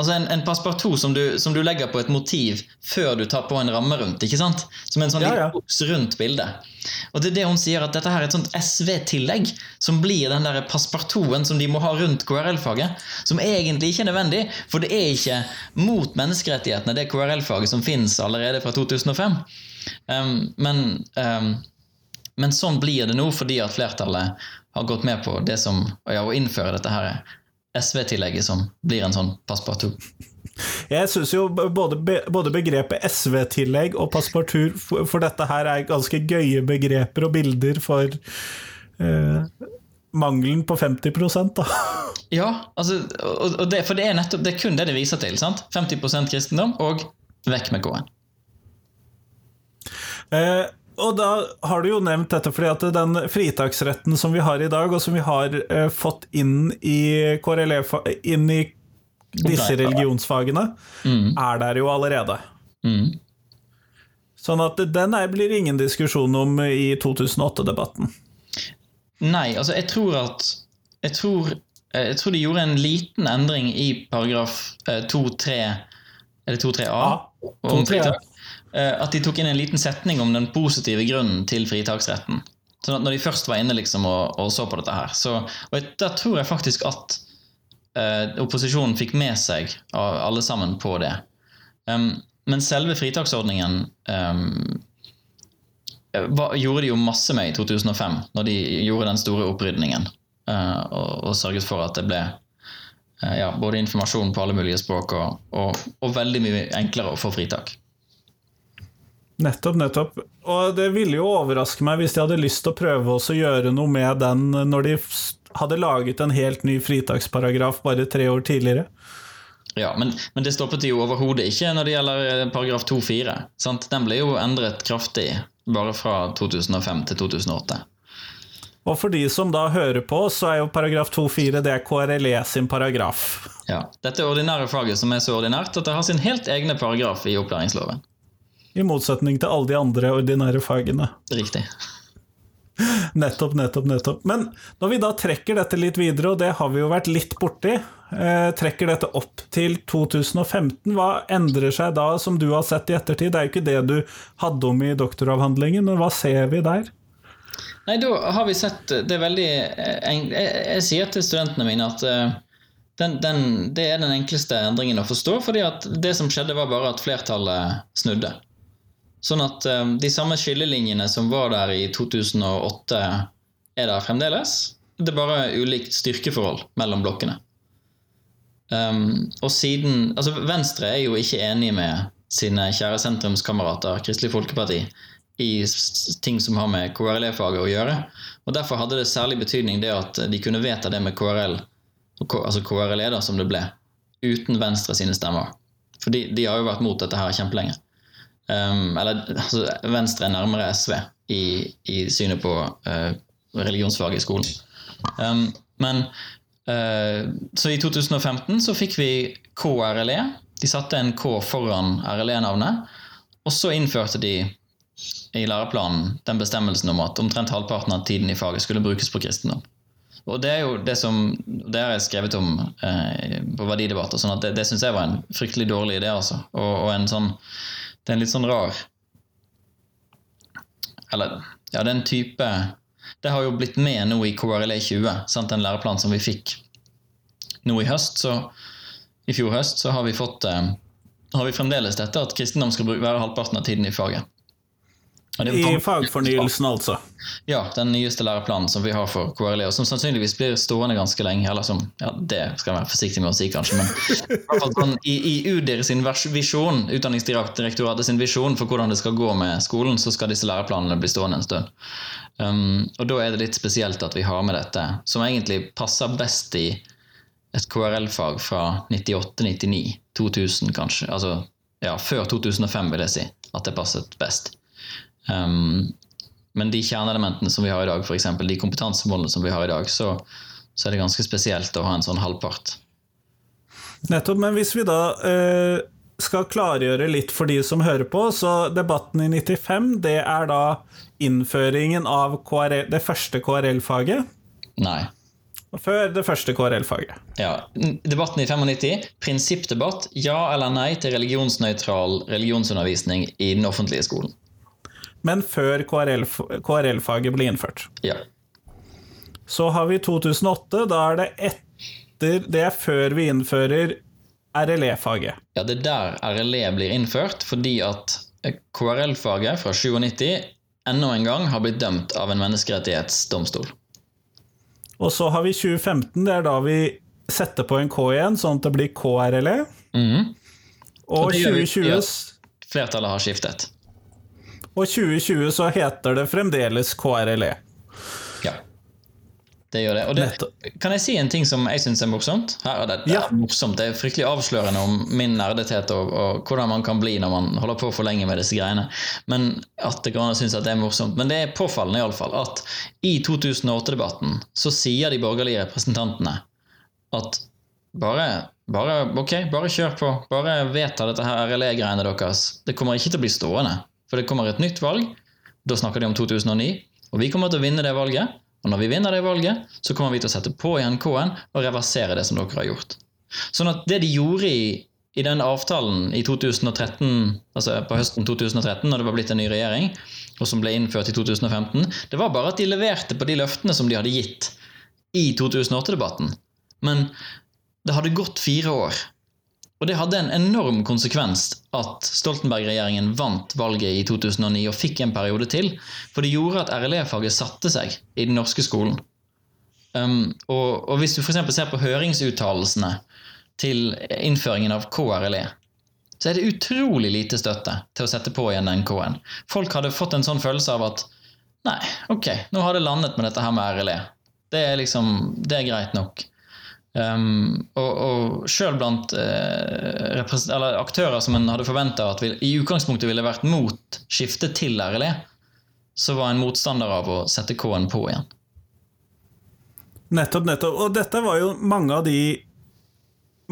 Altså en, en passepartout som, som, du legger på et motiv før du tar på en ramme rundt. ikke sant? Som en sånn ja, ja. rundt bildet. Og det er det hun sier, at dette her er et sånt SV-tillegg som blir den der passepartouten som de må ha rundt KRL-faget. Som egentlig ikke er nødvendig, for det er ikke mot menneskerettighetene, det KRL-faget som finnes allerede fra 2005. Um, men um, men sånn blir det nå fordi at flertallet har gått med på det som, ja, å innføre dette her SV-tillegget som blir en sånn passepartout. Jeg syns jo både, både begrepet SV-tillegg og passepartout for, dette her er ganske gøye begreper og bilder for eh, mangelen på 50% da. [LAUGHS] Ja, altså, og det, for det er nettopp det er kun det det viser til. sant? 50% kristendom og vekk med K-en. Eh, og da har du jo nevnt dette fordi at den fritaksretten som vi har i dag, og som vi har eh, fått inn i KRLE, inn i disse religionsfagene, mm. er der jo allerede. Mm. Sånn at den er, blir ingen diskusjon om i 2008-debatten. Nei, altså jeg tror at jeg tror, eh, jeg tror de gjorde en liten endring i paragraf 2-3 Eller 2-3a Ja, om 2-3A. fritak. Eh, At de tok inn en liten setning om den positive grunnen til fritaksretten. Sånn at når de først var inne liksom og, og så på dette her, så Og da tror jeg faktisk at eh, opposisjonen fikk med seg alle sammen på det. Um, men selve fritaksordningen um, var, gjorde de jo masse med i 2005, når de gjorde den store opprydningen. uh, og, og sørget for at det ble uh, ja, både informasjon på alle mulige språk og, og, og veldig mye enklere å få fritak. Nettopp, nettopp. Og det ville jo overraske meg hvis de hadde lyst til å prøve å gjøre noe med den når de hadde laget en helt ny fritaksparagraf bare tre år tidligere. Ja, men, men det stoppet de jo overhodet ikke når det gjelder eh, paragraf 2-4. Den ble jo endret kraftig bare fra 2005 til 2008. Og for de som da hører på, så er jo paragraf 2-4 det er KRLE sin paragraf. Ja, Dette ordinære faget som er så ordinært at det har sin helt egne paragraf i opplæringsloven. I motsetning til alle de andre ordinære fagene. Riktig. Nettopp, nettopp, nettopp. Men når vi da trekker dette litt videre, og det har vi jo vært litt borti, eh, trekker dette opp til 2015, hva endrer seg da, som du har sett i ettertid? Det er jo ikke det du hadde om i doktoravhandlingen, men hva ser vi der? Nei, da har vi sett Det veldig jeg, Jeg, jeg sier til studentene mine at eh, den, den, det er den enkleste endringen å forstå, fordi at det som skjedde, var bare at flertallet snudde. Sånn at eh, de samme skillelinjene som var der i 2008, er der fremdeles. Det er bare ulikt styrkeforhold mellom blokkene. Um, og siden Altså, Venstre er jo ikke enig med sine kjære sentrumskamerater Kristelig Folkeparti i ting som har med KRLE-faget å gjøre. Og Derfor hadde det særlig betydning det at de kunne vedta det med KRL, altså KRLE da, som det ble, uten Venstre sine stemmer. For de, de har jo vært mot dette her kjempelenge. Um, eller altså, Venstre er nærmere SV i, i synet på uh, religionsfaget i skolen. Um, men uh, Så i 2015 så fikk vi KRLE. De satte en K foran RLE-navnet. Og så innførte de i læreplanen den bestemmelsen om at omtrent halvparten av tiden i faget skulle brukes på kristendom. Og det er jo det som Det har jeg skrevet om eh, på verdidebatter, sånn at det, det syns jeg var en fryktelig dårlig idé, altså. Og, og en sånn Det er en litt sånn rar Eller ja, det er en type Det har jo blitt med nå i KRLE 20, sant, den læreplanen som vi fikk nå i høst. Så i fjor høst så har vi fått eh, har vi fremdeles dette at kristendom skal være halvparten av tiden i faget. I fagfornyelsen, altså. ja, den nyeste læreplanen som vi har for KRLE, og som sannsynligvis blir stående ganske lenge. Eller som, ja, det skal jeg være forsiktig med å si, kanskje, men i, sånn, i, i UDIR sin visjon, Utdanningsdirektoratet sin visjon for hvordan det skal gå med skolen, så skal disse læreplanene bli stående en stund. Um, og da er det litt spesielt at vi har med dette, som egentlig passer best i et KRL-fag fra 98-99, 2000 kanskje. Altså ja, før 2005, vil jeg si, at det passet best. Um, men de kjerneelementene som vi har i dag, f.eks. de kompetansemålene som vi har i dag, så, så er det ganske spesielt å ha en sånn halvpart. Nettopp. Men hvis vi da eh, skal klargjøre litt for de som hører på, så debatten i 95, det er da innføringen av KRL, det første KRL-faget. Nei. Før det første KRL-faget. Ja. Debatten i 95. Prinsippdebatt. Ja eller nei til religionsnøytral religionsundervisning i den offentlige skolen. Men før KRL KRL-faget ble innført. Ja. Så har vi 2008. Da er det etter Det er før vi innfører RLE-faget. ja, det er der RLE blir innført, fordi at KRL-faget fra 97 enda en gang har blitt dømt av en menneskerettighetsdomstol. Og så har vi 2015. Det er da vi setter på en K igjen, sånn at det blir KRLE. Mhm. Og Og 2020. Flertallet har skiftet. Og 2020 så heter det fremdeles KRLE. Ja. Det gjør det. Og det, kan jeg si en ting som jeg syns er morsomt? Her, og det, det er morsomt. Det er fryktelig avslørende om min nerdethet og, og hvordan man kan bli når man holder på for lenge med disse greiene. Men at det går an å synes at det er morsomt. Men det er påfallende i alle fall at i 2008-debatten så sier de borgerlige representantene at bare, bare ok, bare kjør på. Bare vedta dette her RLE-greiene deres. Det kommer ikke til å bli stående. For det kommer et nytt valg. Da snakker de om 2009. Og vi kommer til å vinne det valget. Og når vi vinner det valget, så kommer vi til å sette på igjen K-en og reversere det som dere har gjort. Sånn at det de gjorde i, i den avtalen i 2013, altså på høsten 2013, når det var blitt en ny regjering, og som ble innført i 2015, det var bare at de leverte på de løftene som de hadde gitt i 2008-debatten. Men det hadde gått fire år. Og det hadde en enorm konsekvens at Stoltenberg-regjeringen vant valget i 2009 og fikk en periode til. For det gjorde at RLE-faget satte seg i den norske skolen. Um, og, og, hvis du f.eks. ser på høringsuttalelsene til innføringen av KRLE, så er det utrolig lite støtte til å sette på igjen den K-en. Folk hadde fått en sånn følelse av at nei, ok, nå har det landet med dette her med RLE. Det er liksom, det er greit nok. Um, og, og selv blant uh, aktører som en hadde forventa at vil, i utgangspunktet ville vært mot skiftet til RLE, så var en motstander av å sette K-en på igjen. Nettopp, nettopp. Og dette var jo mange av de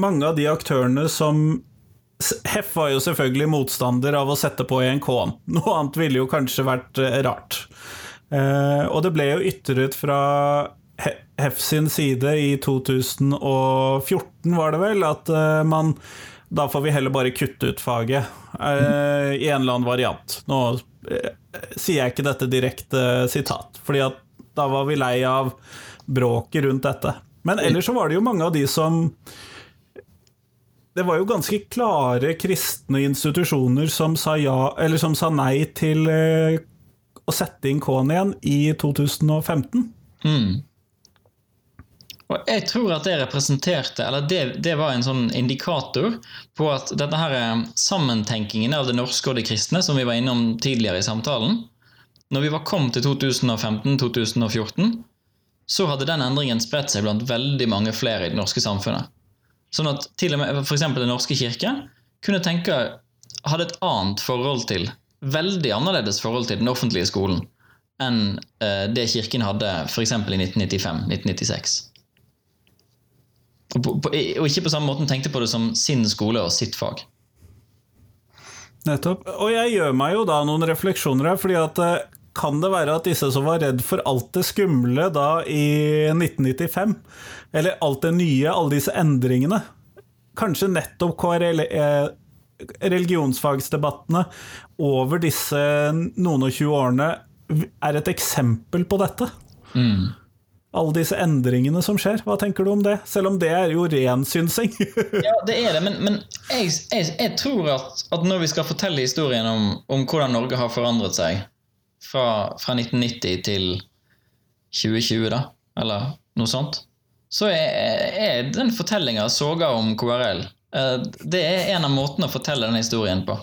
mange av de aktørene som Heff var jo selvfølgelig motstander av å sette på igjen K-en. Noe annet ville jo kanskje vært uh, rart. Uh, og det ble jo ytret fra Heff sin side i 2014, var det vel, at uh, man Da får vi heller bare kutte ut faget uh, i en eller annen variant. Nå uh, sier jeg ikke dette direkte sitat, fordi at da var vi lei av bråket rundt dette. Men ellers så var det jo mange av de som det var jo ganske klare kristne institusjoner som sa, ja, eller som sa nei til å sette inn K-en igjen i 2015. Mm. Og jeg tror at det representerte, eller det, det, var en sånn indikator på at dette her eh, sammentenkingen av det norske og det kristne, som vi var innom tidligere i samtalen Når vi var kommet til 2015-2014, så hadde den endringen spredt seg blant veldig mange flere i det norske samfunnet. Sånn at til og med f.eks. Den norske kirke kunne tenke hadde et annet forhold til, veldig annerledes forhold til den offentlige skolen enn eh, det kirken hadde f.eks. i 1995-1996. Og, på, og, ikke på samme måten tenkte på det som sin skole og sitt fag. Nettopp. Og jeg gjør meg jo da noen refleksjoner her, fordi at eh, kan det være at disse som var redd for alt det skumle da i 1995, eller alt det nye, alle disse endringene Kanskje nettopp KRL, eh, religionsfagsdebattene over disse noen og tjue årene er et eksempel på dette? Mm alle disse endringene som skjer. Hva tenker du om det? Selv om det er jo ren synsing. [LAUGHS] ja, det er det, men, men jeg, jeg, jeg, tror at, at, når vi skal fortelle historien om, om hvordan Norge har forandret seg fra, fra 1990 til 2020, da, eller noe sånt, så er, er den fortellinga soga om KRL eh, Det er en av måtene å fortelle den historien på.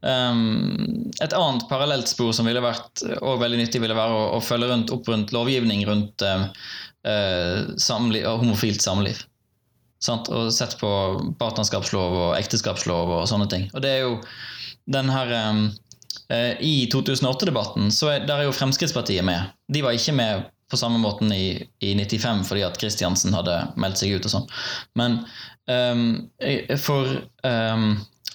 Um, et annet parallelt spor som ville vært og veldig nyttig, ville være å, å følge rundt, opp rundt lovgivning rundt uh, samliv, homofilt samliv. Sant? Og sett på partnerskapslov og ekteskapslov og sånne ting. Og det er jo den her um, uh, I 2008-debatten så er, der er jo Fremskrittspartiet med. De var ikke med på samme måten i, i 95 fordi at Kristiansen hadde meldt seg ut og sånn. Men um, for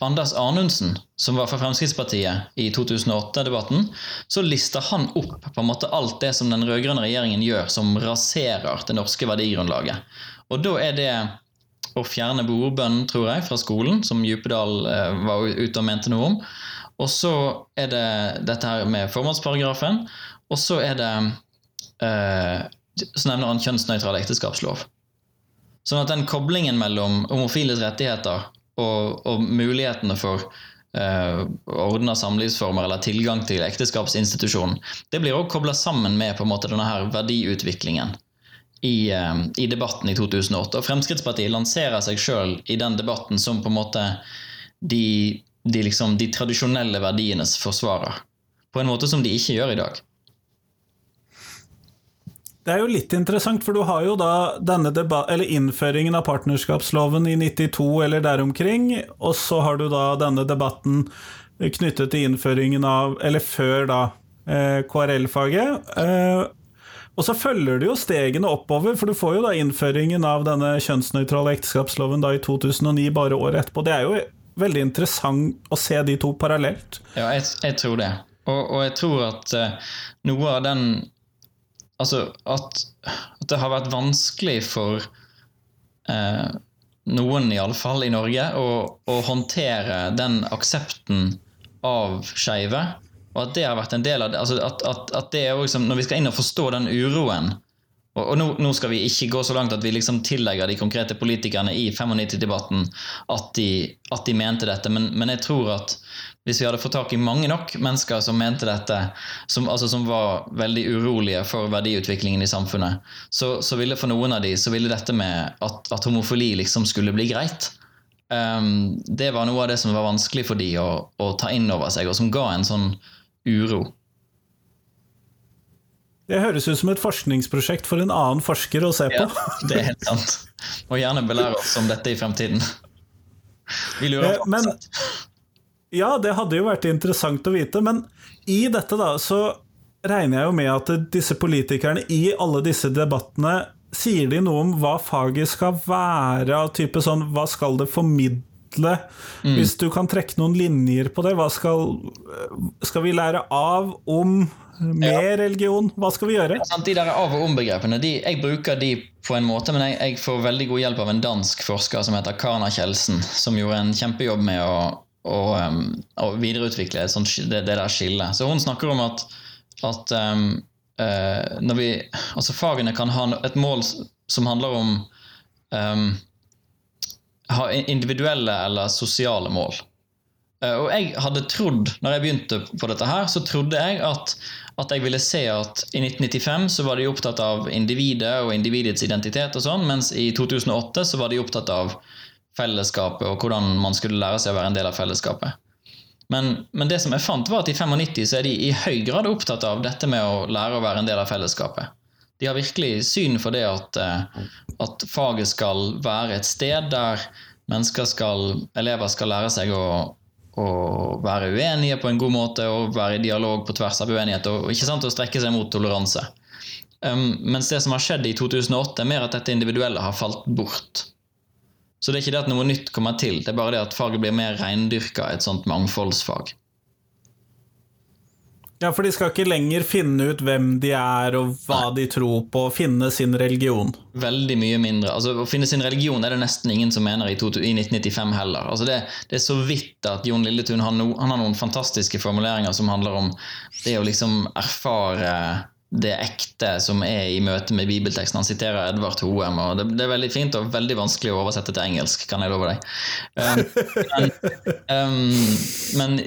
Anders Anundsen, som var fra Fremskrittspartiet i 2008-debatten, så lister han opp på en måte alt det som den rød-grønne regjeringen gjør som raserer det norske verdigrunnlaget. Og da er det å fjerne bordbønnen, tror jeg, fra skolen, som Djupedal eh, var ute og mente noe om. Og så er det dette her med formålsparagrafen. Og så er det eh, Så nevner han kjønnsnøytral ekteskapslov. Sånn at den koblingen mellom homofiles rettigheter og, og mulighetene for uh, ordna samlivsformer eller tilgang til ekteskapsinstitusjonen, det blir også kobla sammen med på en måte denne her verdiutviklingen i, uh, i, debatten i 2008. Og Fremskrittspartiet lanserer seg sjøl i den debatten som på en måte de, de, liksom, de tradisjonelle verdienes forsvarer. På en måte som de ikke gjør i dag. Det er jo litt interessant, for du har jo da denne innføringen av partnerskapsloven i 92 eller der omkring, og så har du da denne debatten knyttet til innføringen av Eller før da eh, KRL-faget. Eh, og så følger du jo stegene oppover, for du får jo da innføringen av denne kjønnsnøytrale ekteskapsloven da i 2009, bare året etterpå. Det er jo veldig interessant å se de to parallelt. Ja, jeg, jeg tror det. Og, og, jeg tror at uh, noe av den Altså at, at, det har vært vanskelig for eh, noen, iallfall i Norge, å, å, håndtere den aksepten av skeive. Og at det har vært en del av det. Altså at, at, at det er liksom, Når vi skal inn og forstå den uroen og, nå, nå, skal vi ikke gå så langt at vi liksom tillegger de konkrete politikerne i 95-debatten at, at, de mente dette, men, men, jeg tror at hvis vi hadde fått tak i mange nok mennesker som mente dette, som, altså som var veldig urolige for verdiutviklingen i samfunnet, så, så, ville for noen av de så ville dette med at, at homofili liksom skulle bli greit, um, det var noe av det som var vanskelig for de å, å ta inn over seg, og som ga en sånn uro. Det høres ut som et forskningsprosjekt for en annen forsker å se på. Ja, det er helt sant. Og gjerne belære oss om dette i fremtiden. Vi lurer på men, Ja, det hadde jo vært interessant å vite, men i dette da, så regner jeg jo med at disse politikerne i alle disse debattene Sier de noe om hva faget skal være, av type sånn Hva skal det formidle? Mm. Hvis du kan trekke noen linjer på det, hva skal, skal vi lære av om mer ja. religion. Hva skal vi gjøre? Ja, de der av og om-begrepene jeg bruker de på en måte, men jeg, jeg, får veldig god hjelp av en dansk forsker som heter Karna Kjeldsen, som gjorde en kjempejobb med å, å, um, og videreutvikle sånt, det, det, der skillet. Så hun snakker om at, at um, uh, når vi, altså fagene kan ha et mål som handler om um, ha individuelle eller sosiale mål. Uh, og jeg hadde trodd, når jeg begynte på dette her, så trodde jeg at at jeg ville se at i 1995 så var de opptatt av individet og individets identitet og sånn, mens i 2008 så var de opptatt av fellesskapet og hvordan man skulle lære seg å være en del av fellesskapet. Men, men det som jeg fant var at i 95 så er de i høy grad opptatt av dette med å lære å være en del av fellesskapet. De har virkelig syn for det at, eh, at faget skal være et sted der mennesker skal, elever skal lære seg å, å være uenige på en god måte og være i dialog på tvers av uenighet og ikke sant, å strekke seg mot toleranse. Um, mens det som har skjedd i 2008, er mer at dette individuelle har falt bort. Så det er ikke det at noe nytt kommer til, det er bare det at faget blir mer reindyrka, et sånt mangfoldsfag. Ja, for de skal ikke lenger finne ut hvem de er og hva Nei. de tror på, og finne sin religion. Veldig mye mindre. Altså, Å finne sin religion er det nesten ingen som mener i, 1995 heller. Altså, det, det, er så vidt at Jon Lilletun har, no, han har noen fantastiske formuleringer som handler om det å liksom erfare det ekte som er i møte med bibelteksten. Han siterer Edvard Hoem, og det, det, er veldig fint og veldig vanskelig å oversette til engelsk, kan jeg love deg. Um, men, um, men,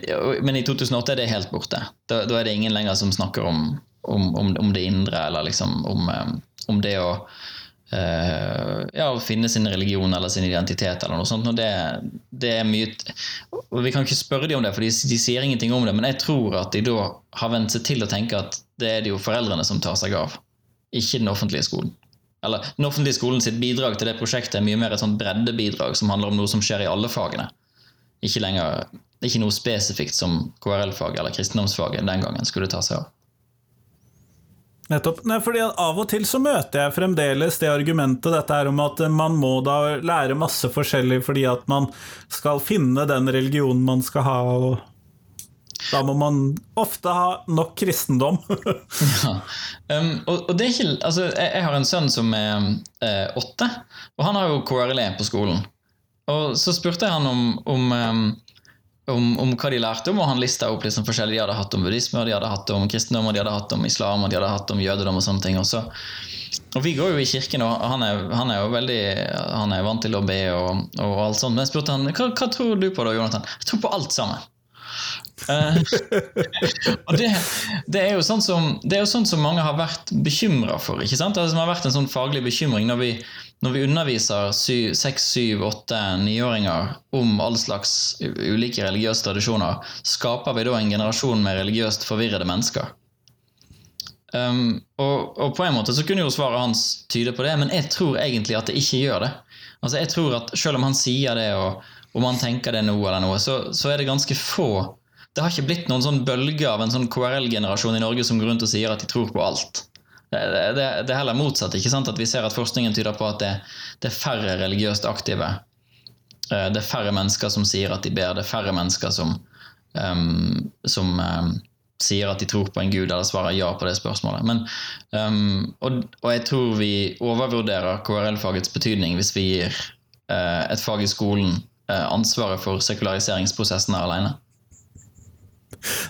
men, i 2008 er det helt borte. Da, da, er det ingen lenger som snakker om, om, om, om det indre, eller liksom om, um, det å ja, å finne sin religion eller sin identitet eller noe sånt. Og det, det, er mye og Vi kan ikke spørre dem om det, for de, de, sier ingenting om det. Men jeg tror at de da har vent seg til å tenke at det er det jo foreldrene som tar seg av, ikke den offentlige skolen. Eller Den offentlige skolen sitt bidrag til det prosjektet er mye mer et sånt breddebidrag som handler om noe som skjer i alle fagene. Ikke lenger, ikke noe spesifikt som KRL-faget eller kristendomsfaget den gangen skulle ta seg av. Nettopp. Nei, fordi Av og til så møter jeg fremdeles det argumentet dette er om at man må da lære masse forskjellig fordi at man skal finne den religionen man skal ha. og da må man ofte ha nok kristendom. [LAUGHS] ja. Um, og, og, det er ikke Altså, jeg, jeg har en sønn som er eh, åtte, og han har jo KRLE på skolen. Og så spurte jeg han om, om, um, om, om hva de lærte om, og han lista opp liksom forskjellig. De hadde hatt om buddhisme, og de hadde hatt om kristendom, og de hadde hatt om islam, og de hadde hatt om jødedom og sånne ting. også. og vi går jo i kirken, og han er, han er jo veldig Han er vant til å be og, og alt sånt. Men jeg spurte han hva, hva tror du på da, Jonathan? Jeg tror på alt sammen. Eh, og det, det, er sånn som, det er jo sånn som mange har vært bekymra for. ikke sant? Det som har vært en sånn faglig bekymring når vi, når vi underviser seks, syv, åtte, niåringer om all slags ulike religiøse tradisjoner, skaper vi da en generasjon med religiøst forvirrede mennesker. Um, og, og, på en måte så kunne jo svaret hans tyde på det, men jeg tror egentlig at det ikke gjør det. Altså jeg tror at Selv om han sier det, og, om han tenker det nå eller noe, så, så er det ganske få det har ikke blitt noen sånn bølge av en sånn KRL-generasjon i Norge som går rundt og sier at de tror på alt. Det, det, det er heller motsatt. ikke sant? At Vi ser at forskningen tyder på at det, det er færre religiøst aktive eh, det er færre mennesker som sier at de ber, det er færre mennesker som, um, som um, sier at de tror på en gud, eller svarer ja på det spørsmålet. Men, um, og, og, jeg tror vi overvurderer KRL-fagets betydning hvis vi gir uh, et fag i skolen uh, ansvaret for sekulariseringsprosessene alene.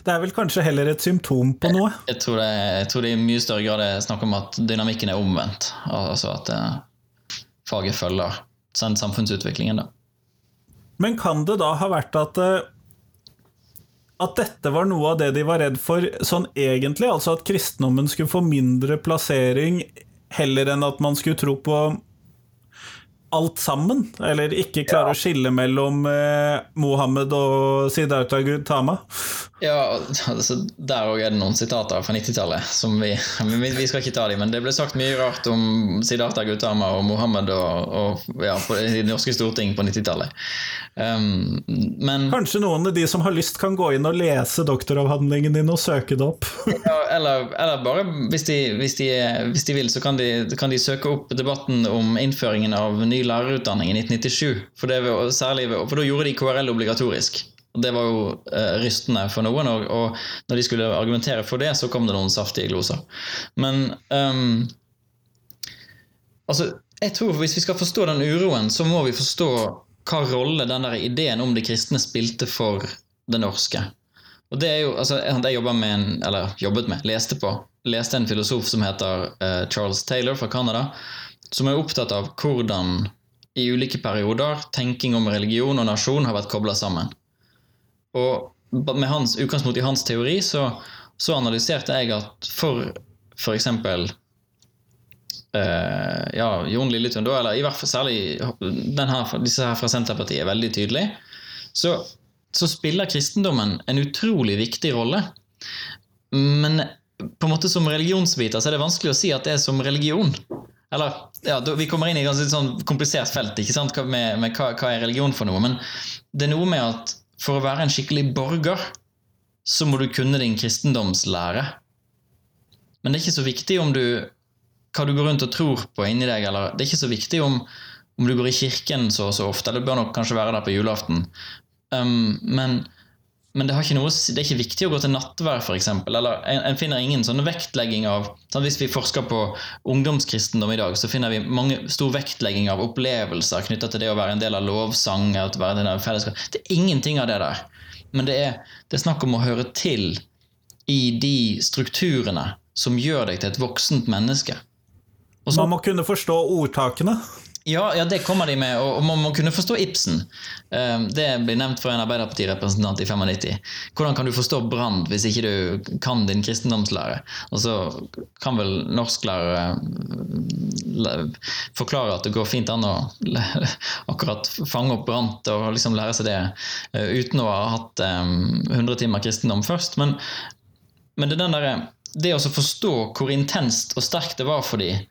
Det er vel kanskje heller et symptom på noe? Jeg, jeg, tror, det, jeg tror, det, i mye større grad er snakk om at dynamikken er omvendt. Altså at eh, faget følger samfunnsutviklingen. da. Men kan det da ha vært at at dette var noe av det de var redd for sånn egentlig, altså at kristendommen skulle få mindre plassering heller enn at man skulle tro på alt sammen, eller ikke klare ja. å skille mellom eh, Mohammed og Siddhartha Gautama. Ja, altså, der òg er det noen sitater fra 90-tallet som vi, vi skal ikke ta dem, men det ble sagt mye rart om Siddhartha Gautama og Mohammed og, og ja, på, i det norske storting på 90-tallet. Um, men Kanskje noen av de som har lyst, kan gå inn og lese doktoravhandlingen din og søke det opp? [LAUGHS] ja, eller, eller, bare, hvis de, hvis, de, hvis de, vil, så kan de, kan de søke opp debatten om innføringen av ny lærerutdanning i 1997. For, det, særlig, for da gjorde de KRL obligatorisk. Og Det var jo eh, rystende for noen, og, og, når de skulle argumentere for det, så kom det noen saftige gloser. Men um, altså, jeg tror Hvis vi skal forstå den uroen, så må vi forstå hva rolle den der ideen om det kristne spilte for det norske. Og det er jo, altså, Jeg med en, eller jobbet med, leste på, leste en filosof som heter uh, Charles Taylor fra Canada, som er opptatt av hvordan i ulike perioder tenking om religion og nasjon har vært kobla sammen. Og med hans, utgangspunkt i hans teori så, så analyserte jeg at for f.eks. Uh, ja, Jon Lilletun, da, eller i hvert fall særlig her, disse her fra Senterpartiet, er veldig tydelig, så, så, spiller kristendommen en utrolig viktig rolle. Men på en måte som religionsviter så er det vanskelig å si at det er som religion. Eller, ja, Vi kommer inn i et sånn komplisert felt ikke sant, med, med hva, hva, er religion for noe. Men det er noe med at for å være en skikkelig borger, så må du kunne din kristendomslære. Men det er ikke så viktig om du, hva du går rundt og tror på inni deg. eller Det er ikke så viktig om, om du går i kirken så og så ofte. Eller du bør nok kanskje være der på julaften. Um, men men det, noe, det, er ikke viktig å gå til nattvær, f.eks. Eller en, en, finner ingen sånn vektlegging av sånn Hvis vi forsker på ungdomskristendom i dag, så finner vi mange, stor vektlegging av opplevelser knytta til det å være en del av lovsang. være en del av fellesskap. Det er ingenting av det der. Men det er, det er snakk om å høre til i de strukturene som gjør deg til et voksent menneske. Også, Man må kunne forstå ordtakene. Ja, ja, det kommer de med, og man må kunne forstå Ibsen. Ehm, det blir nevnt fra en Arbeiderpartirepresentant i 95. Hvordan kan du forstå Brand hvis ikke du kan din kristendomslære? Og så kan vel norsklærere eh, forklare at det går fint an å [LAUGHS] akkurat fange opp Brandt og liksom lære seg det eh, uten å ha hatt 100 ehm, timer kristendom først. Men, men det, der, det å forstå hvor intenst og sterkt det var for dem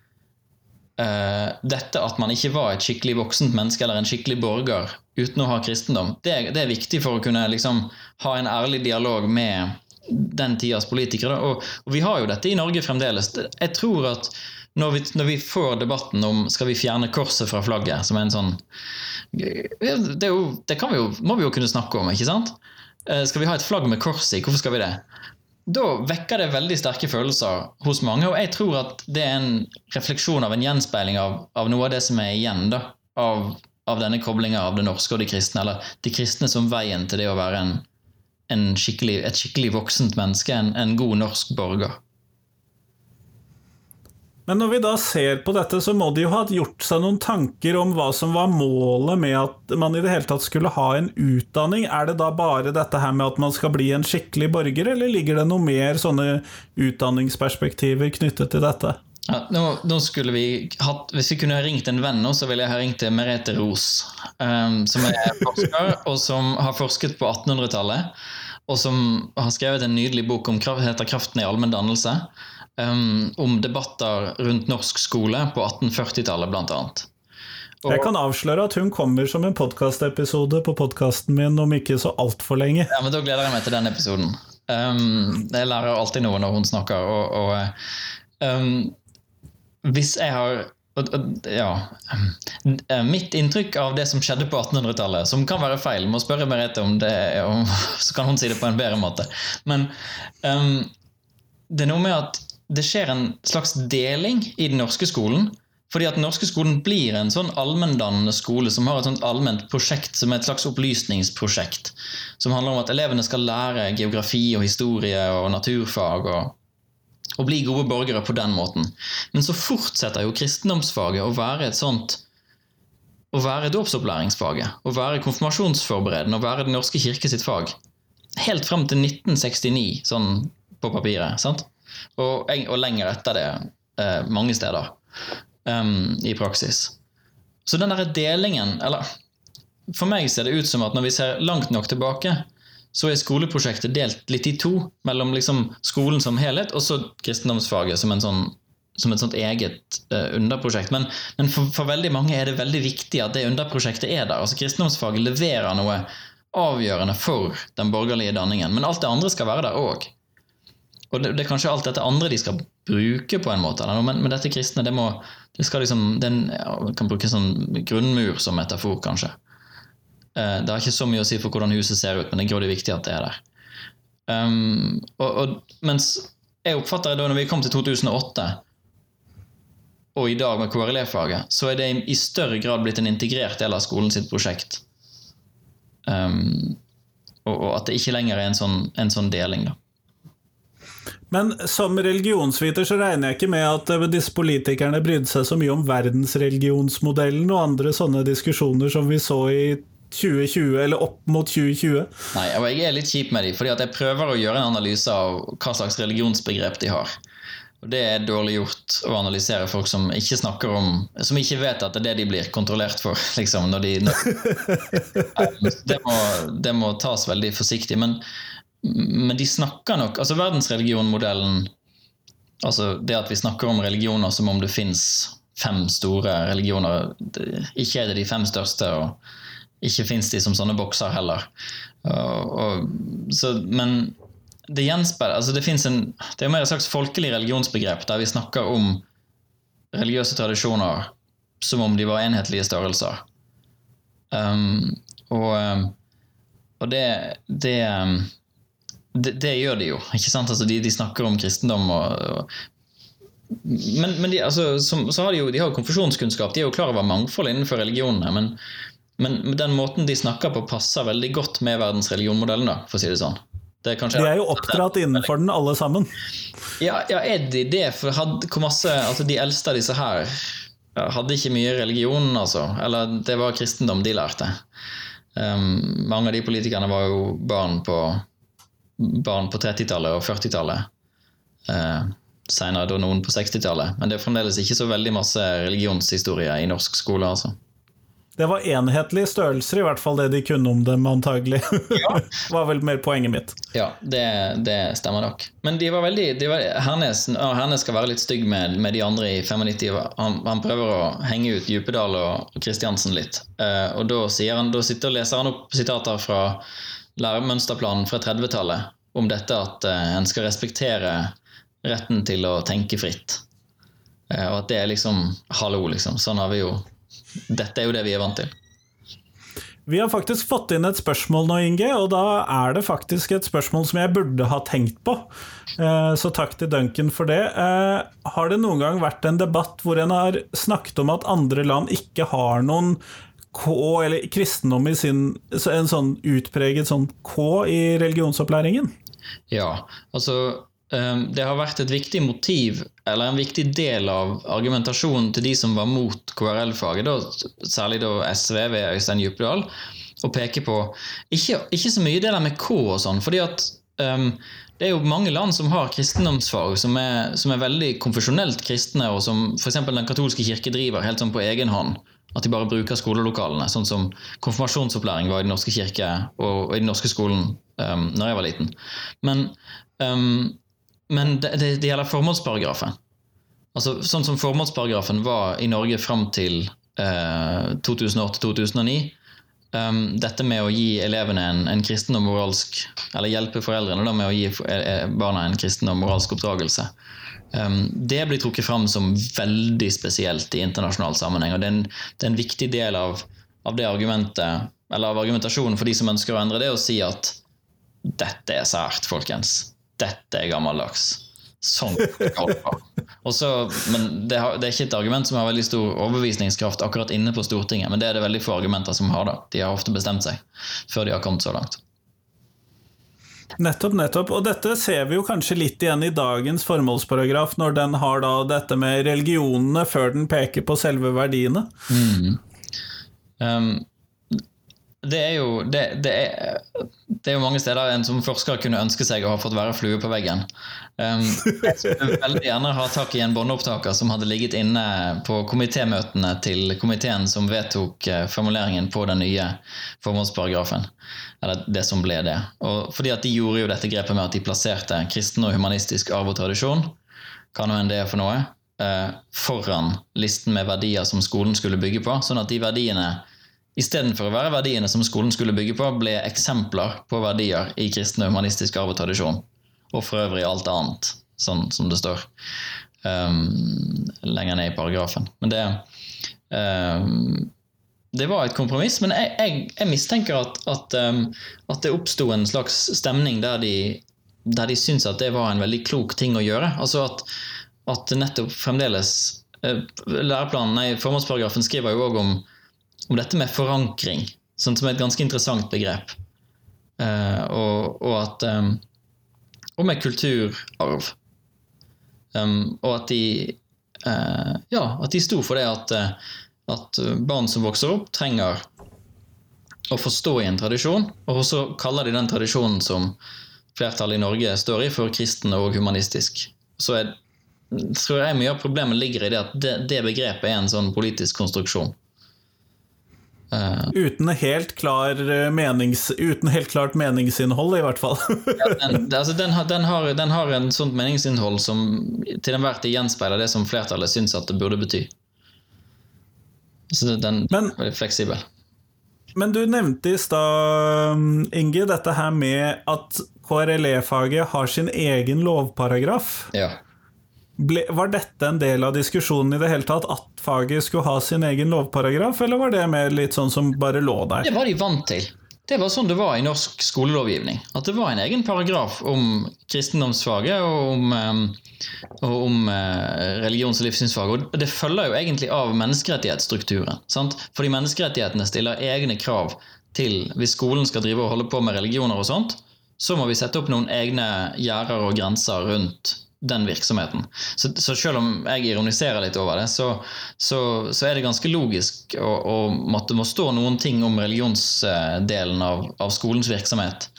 uh, dette at man ikke var et skikkelig voksent menneske eller en skikkelig borger uten å ha kristendom, det, det er viktig for å kunne liksom, ha en ærlig dialog med den tidas politikere. Og, og, vi har jo dette i Norge fremdeles. Jeg tror at når vi, når vi, får debatten om skal vi fjerne korset fra flagget, som er en sånn Det, jo, det vi jo, må vi jo kunne snakke om, ikke sant? Eh, skal vi ha et flagg med kors i? Hvorfor skal vi det? Da vekker det veldig sterke følelser hos mange. Og jeg tror at det er en refleksjon av en gjenspeiling av, av noe av det som er igjen da, av, av denne koblinga av det norske og de kristne, eller de kristne som veien til det å være en, en skikkelig, et skikkelig voksent menneske, en, en god norsk borger. Men når vi da ser på dette, så må de jo ha gjort seg noen tanker om hva som var målet med at man i det hele tatt skulle ha en utdanning. Er det da bare dette her med at man skal bli en skikkelig borger, eller ligger det noe mer sånne utdanningsperspektiver knyttet til dette? Ja, nå, nå, vi hatt, Hvis vi kunne ha ringt en venn nå, så ville jeg ha ringt til Merete Ros. Um, som er forsker, og som har forsket på 1800-tallet. Og som har skrevet en nydelig bok som heter 'Kraften i allmenn dannelse' um, om debatter rundt norsk skole på 1840-tallet, bl.a. Og, jeg kan avsløre at hun kommer som en podkastepisode på podkasten min om ikke så altfor lenge. Ja, men Da gleder jeg meg til den episoden. Um, jeg lærer alltid noe når hun snakker. Og, og um, hvis jeg har ja. Mitt inntrykk av det som skjedde på 1800-tallet, som kan være feil, må spørre Merete om det, om, [LAUGHS] så kan hun si det på en bedre måte. Men um, det er noe med at det skjer en slags deling i den norske skolen. Fordi at den norske skolen blir en sånn allmenndannende skole som har et sånt allment prosjekt som er et slags opplysningsprosjekt. Som handler om at elevene skal lære geografi og historie og naturfag. og og bli gode borgere på den måten. Men så fortsetter jo kristendomsfaget å være et sånt å være dåpsopplæringsfaget, å være konfirmasjonsforberedende, å være Den norske kirke sitt fag. Helt frem til 1969, sånn på papiret. sant? Og, og lenger etter det eh, mange steder um, i praksis. Så den derre delingen Eller for meg ser det ut som at når vi ser langt nok tilbake, så er skoleprosjektet delt litt i to. Mellom liksom skolen som helhet og så kristendomsfaget som, sånn, som et sånt eget uh, underprosjekt. Men, men for, for, veldig mange er det veldig viktig at det underprosjektet er der. Altså Kristendomsfaget leverer noe avgjørende for den borgerlige danningen. Men alt det andre skal være der òg. Og det, det, er kanskje alt dette andre de skal bruke, på en måte. Men, men, dette kristne, det, må, det skal liksom den, kan bruke sånn grunnmur som metafor, kanskje. Eh, det har ikke så mye å si for hvordan huset ser ut, men det er grådig viktig at det er der. Um, og, og, mens jeg oppfatter det da når vi kom til 2008, og i dag med KRLE-faget, så er det i større grad blitt en integrert del av skolen sitt prosjekt. Um, og, og, at det ikke lenger er en sånn, en sånn deling, da. Men som religionsviter så regner jeg ikke med at eh, disse politikerne brydde seg så mye om verdensreligionsmodellen og andre sånne diskusjoner som vi så i 2020, eller opp mot 2020. Nei, og jeg er litt kjip med dem, fordi at jeg prøver å gjøre en analyse av hva slags religionsbegrep de har. Og Det er dårlig gjort å analysere folk som ikke snakker om Som ikke vet at det er det de blir kontrollert for. [LAUGHS] liksom, når de... [LAUGHS] det, må, det må tas veldig forsiktig. Men men de snakker nok altså Verdensreligionmodellen altså Det at vi snakker om religioner som om det fins fem store religioner Ikke er det de fem største, og ikke fins de som sånne bokser heller. Og, og, så, men det gjenspeiler altså Det fins en Det er mer et slags folkelig religionsbegrep der vi snakker om religiøse tradisjoner som om de var enhetlige størrelser. Um, og, og det, det um, det, det, gjør de jo. ikke sant? Altså, de, de snakker om kristendom og, og men, men de, altså, som, så har de jo de har konfesjonskunnskap, de er jo klar over mangfold innenfor religionene. Men, men, den måten de snakker på, passer veldig godt med verdensreligionmodellen, da, for å si det sånn. Det er de er jo oppdratt innenfor den, alle sammen. Ja, ja er de det? For hadde, masse, altså De eldste av disse her hadde ikke mye religion, altså. Eller det var kristendom de lærte. Um, mange av de politikerne var jo barn på barn på 30-tallet og 40-tallet. Eh, Seinere da noen på 60-tallet. Men det er fremdeles ikke så veldig masse religionshistorie i norsk skole. altså. Det var enhetlige størrelser, i hvert fall det de kunne om dem, antagelig. [LAUGHS] Ja. var vel mer poenget mitt. Ja, det, det stemmer nok. Men de var veldig de var, Hernes, Hernes, skal være litt stygg med, med de andre i 95. Han, han, prøver å henge ut Djupedal og Kristiansen litt. Uh, og da, han, da sitter, leser han opp sitater fra læremønsterplanen fra 30-tallet om dette at uh, en skal respektere retten til å tenke fritt. Uh, og at det er liksom Hallo, liksom. Sånn har vi jo Dette er jo det vi er vant til. Vi har faktisk fått inn et spørsmål nå, Inge, og da er det faktisk et spørsmål som jeg burde ha tenkt på. Uh, så takk til Duncan for det. Har det noen gang vært en debatt hvor en har snakket om at andre land ikke har noen K, eller kristendom i sin En sånn utpreget sånn K i religionsopplæringen? Ja, altså ehm, det har vært et viktig motiv, eller en viktig del av argumentasjonen til de som var mot KRL-faget, særlig da SV ved Øystein Djupedal, å peke på ikke, ikke, så mye det der med K og sånn, fordi at um, det er jo mange land som har kristendomsfag som er, som er veldig konfesjonelt kristne, og som f.eks. Den katolske kirke driver helt sånn på egen hånd. At de bare bruker skolelokalene, sånn som konfirmasjonsopplæring var i Den norske kirke og, i den norske skolen um, når jeg var liten. Men, um, men det, det, det, gjelder formålsparagrafen. Altså, sånn som formålsparagrafen var i Norge fram til uh, 2008-2009. Um, dette med å gi elevene en, en, kristen og moralsk Eller hjelpe foreldrene da, med å gi eh, barna en kristen og moralsk oppdragelse. Um, det blir trukket fram som veldig spesielt i internasjonal sammenheng. og Det er en, det er en viktig del av, av, argumentet, eller av argumentasjonen for de som ønsker å endre det, å si at dette er sært, folkens. Dette er gammeldags. Sånn Også, men det, har, det, er ikke et argument som har veldig stor overbevisningskraft akkurat inne på Stortinget, men det er det veldig få argumenter som har. da. De har ofte bestemt seg før de har kommet så langt. Nettopp, nettopp. Og dette ser vi jo kanskje litt igjen i dagens formålsparagraf, når den har da dette med religionene før den peker på selve verdiene. Mm. Um, det er jo det, det, er, det, er, jo mange steder en som forsker kunne ønske seg å ha fått være flue på veggen. Um, jeg skulle veldig gjerne ha tak i en båndopptaker som hadde ligget inne på komitémøtene til komiteen som vedtok eh, formuleringen på den nye formålsparagrafen. Eller det som ble det. Og fordi at De gjorde jo dette grepet med at de plasserte kristen og humanistisk arv og tradisjon hva nå enn det er for noe, uh, foran listen med verdier som skolen skulle bygge på. Sånn at de verdiene istedenfor å være verdiene som skolen skulle bygge på, ble eksempler på verdier i kristen og humanistisk arv og tradisjon. Og for øvrig alt annet, sånn som det står um, lenger ned i paragrafen. Men det, um, det var et kompromiss, men jeg, jeg, jeg mistenker at, at, um, at det oppsto en slags stemning der de, der de syntes at det var en veldig klok ting å gjøre. Altså at, at nettopp fremdeles uh, Læreplanen, nei, Formålsparagrafen skriver jo òg om om dette med forankring, sånn som er et ganske interessant begrep. Uh, og, og, at um, Og med kulturarv. Um, og at de uh, Ja, at de sto for det at, uh, at barn som vokser opp, trenger å forstå i en tradisjon, og så kaller de den tradisjonen som flertallet i Norge står i, for kristen og humanistisk. Så jeg, tror jeg mye av problemet ligger i det at det, det begrepet er en sånn politisk konstruksjon. Uh, uten, helt klar eh, menings, uten helt klart meningsinnhold, i hvert fall. [LAUGHS] ja, den, altså, den, har, den, har, den, har, en sånt meningsinnhold som til enhver tid gjenspeiler det som flertallet syns at det burde bety. Så den men, er fleksibel. Men du nevnte i stad, Inge, dette her med at KRLE-faget har sin egen lovparagraf. Ja. Ble, var dette en del av diskusjonen i det hele tatt, at faget skulle ha sin egen lovparagraf, eller var det mer litt sånn som bare lå der? Det var de vant til. Det var sånn det var i norsk skolelovgivning. At det var en egen paragraf om kristendomsfaget og om, um, og om uh, religions- og livssynsfaget. Og det følger jo egentlig av menneskerettighetsstrukturen. Sant? Fordi menneskerettighetene stiller egne krav til Hvis skolen skal drive og holde på med religioner og sånt, så må vi sette opp noen egne gjerder og grenser rundt den virksomheten. Så, så, selv om jeg ironiserer litt over det, så, så, så er det ganske logisk å, å måtte må stå noen ting om religionsdelen av, av skolens virksomhet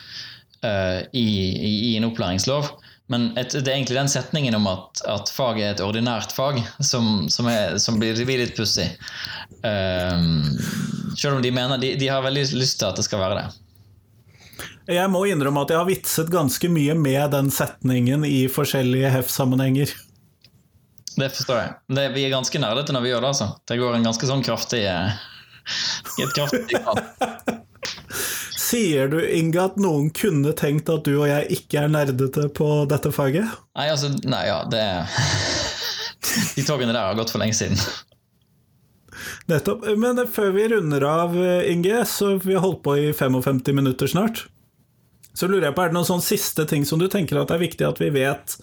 uh, i, i, i, en opplæringslov. Men et, det er egentlig den setningen om at, at faget er et ordinært fag, som, som, er, som blir, litt pussig. Uh, selv om de mener de, de har veldig lyst til at det skal være det. Jeg må innrømme at jeg har vitset ganske mye med den setningen i forskjellige hef-sammenhenger. Det forstår jeg. Det, vi er ganske nerdete når vi gjør det, altså. Det går en ganske sånn kraftig eh, et kraftig [LAUGHS] Sier du, Inge, at noen kunne tenkt at du og jeg ikke er nerdete på dette faget? Nei, altså Nei, ja, det [LAUGHS] De togene der har gått for lenge siden. Nettopp. Men før vi runder av, Inge, så vi har holdt på i 55 minutter snart. Så lurer jeg på, er det noen sånn siste ting som du tenker at det er viktig at vi vet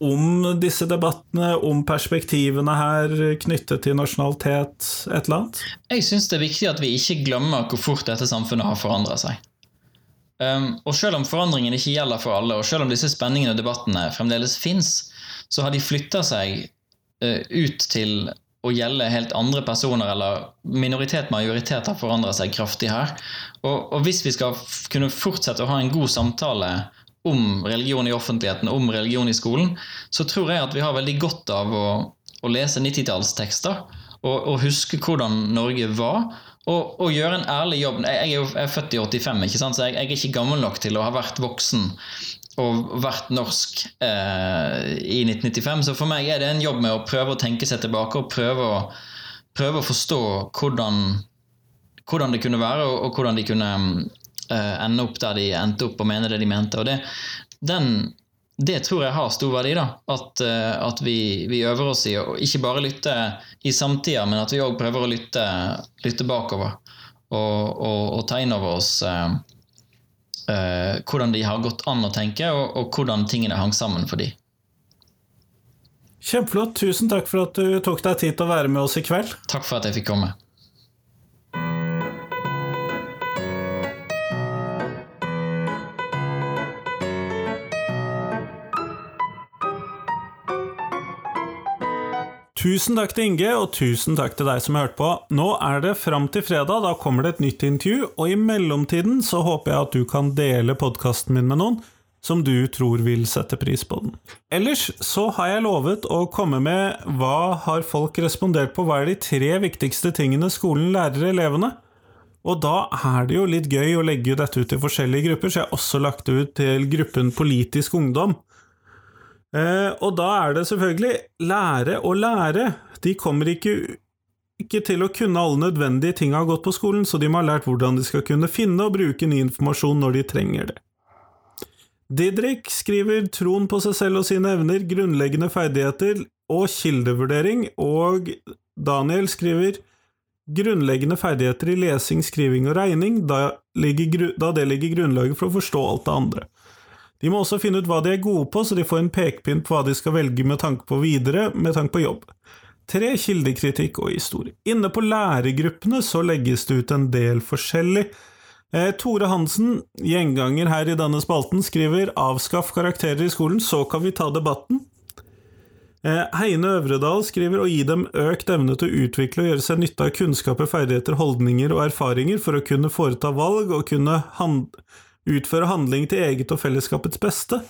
om disse debattene, om perspektivene her knyttet til nasjonalitet, et eller annet? Jeg syns det er viktig at vi ikke glemmer hvor fort dette samfunnet har forandra seg. Um, og selv om forandringen ikke gjelder for alle, og selv om disse spenningene og debattene fremdeles fins, så har de flytta seg uh, ut til å gjelde helt andre personer, eller minoritet, majoritet har forandra seg kraftig her. Og, og, hvis vi skal kunne fortsette å ha en god samtale om religion i offentligheten, om religion i skolen, så tror jeg at vi har veldig godt av å, å lese 90-tallstekster og, og, huske hvordan Norge var. Og, og, gjøre en ærlig jobb. Jeg er jo jeg er født i 85, ikke sant? så jeg, jeg er ikke gammel nok til å ha vært voksen og vært norsk eh, i 1995. Så for meg er det en jobb med å prøve å tenke seg tilbake og prøve å, prøve å forstå hvordan, hvordan, det kunne være, og, og hvordan de kunne eh, ende opp der de endte opp og mene det de mente. Og det, den, det tror jeg har stor verdi. da, At, eh, at vi, vi, øver oss i å ikke bare lytte i samtida, men at vi òg prøver å lytte, lytte bakover. Og, og, og, ta inn over oss eh, eh, hvordan de har gått an å tenke, og, og hvordan tingene hang sammen for de. Kjempeflott. Tusen takk for at du tok deg tid til å være med oss i kveld. Takk for at jeg fikk komme. Tusen takk til Inge, og tusen takk til deg som hørte på. Nå er det fram til fredag, da kommer det et nytt intervju, og i mellomtiden så håper jeg at du kan dele podkasten min med noen som du tror vil sette pris på den. Ellers så har jeg lovet å komme med hva har folk respondert på, hva er de tre viktigste tingene skolen lærer elevene? Og da er det jo litt gøy å legge dette ut i forskjellige grupper, så jeg har også lagt det ut til gruppen Politisk ungdom. Eh, og da er det selvfølgelig lære å lære. De kommer ikke, ikke til å kunne alle nødvendige ting har gått på skolen, så de må ha lært hvordan de skal kunne finne og bruke ny informasjon når de trenger det. Didrik skriver troen på seg selv og sine evner, grunnleggende ferdigheter og kildevurdering, og Daniel skriver grunnleggende ferdigheter i lesing, skriving og regning, da, ligger, da det ligger grunnlaget for å forstå alt det andre. De må også finne ut hva de er gode på, så de får en pekepinn på hva de skal velge med tanke på videre, med tanke på jobb. Tre kildekritikk og historie. Inne på læregruppene så legges det ut en del forskjellig. Eh, Tore Hansen, gjenganger her i denne spalten, skriver 'avskaff karakterer i skolen, så kan vi ta debatten'. Eh, Heine Øvredal skriver 'å gi dem økt evne til å utvikle og gjøre seg nytte av kunnskaper, ferdigheter, holdninger og erfaringer for å kunne foreta valg og kunne handle utføre handling til eget og fellesskapets beste.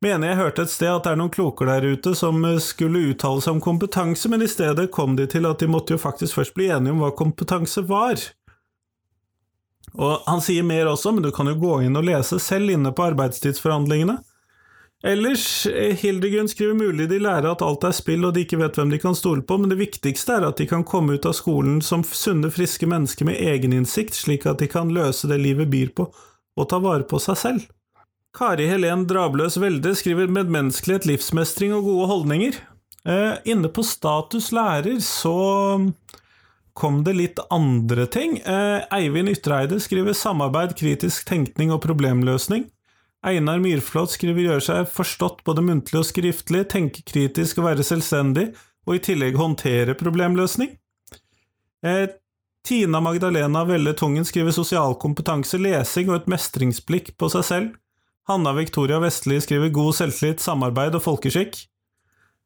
Mener jeg hørte et sted at det er noen kloker der ute som skulle uttale seg om kompetanse, men i stedet kom de til at de måtte jo faktisk først bli enige om hva kompetanse var. Og han sier mer også, men du kan jo gå inn og lese selv inne på arbeidstidsforhandlingene. Ellers, eh, Hildegunn skriver mulig de lærer at alt er spill og de ikke vet hvem de kan stole på, men det viktigste er at de kan komme ut av skolen som sunne, friske mennesker med egeninnsikt, slik at de kan løse det livet byr på, og ta vare på seg selv. Kari Helen Drabløs Velde skriver medmenneskelighet, livsmestring og gode holdninger. Eh, inne på status lærer så kom det litt andre ting. Eh, Eivind Ytreide skriver samarbeid, kritisk tenkning og problemløsning. Einar Myrflot skriver gjør seg forstått både muntlig og skriftlig, tenke kritisk og være selvstendig, og i tillegg håndtere problemløsning. Eh, Tina Magdalena Velle Tungen skriver sosial kompetanse, lesing og et mestringsblikk på seg selv. Hanna Victoria Vestli skriver god selvtillit, samarbeid og folkeskikk.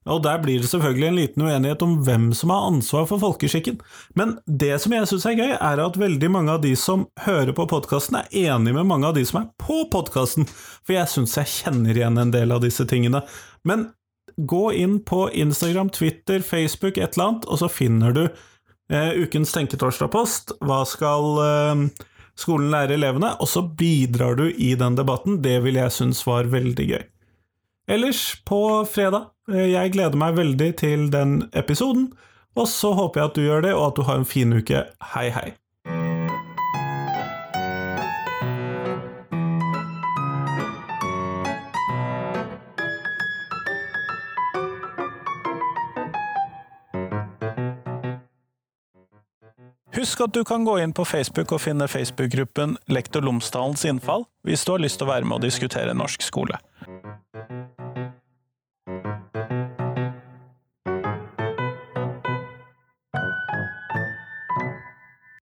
Og der blir det selvfølgelig en liten uenighet om hvem som har ansvar for folkeskikken. Men det som jeg syns er gøy, er at veldig mange av de som hører på podkasten, er enig med mange av de som er på podkasten, for jeg syns jeg kjenner igjen en del av disse tingene. Men gå inn på Instagram, Twitter, Facebook, et eller annet, og så finner du eh, ukens Tenketorsdag-post. Hva skal eh, skolen lære elevene? Og så bidrar du i den debatten. Det vil jeg synes var veldig gøy. Ellers, på fredag, jeg gleder meg veldig til den episoden, og så håper jeg at du gjør det, og at du har en fin uke. Hei, hei. Husk at du kan gå inn på Facebook og finne Facebook-gruppen Lektor Lomsdalens innfall hvis du har lyst til å være med og diskutere norsk skole.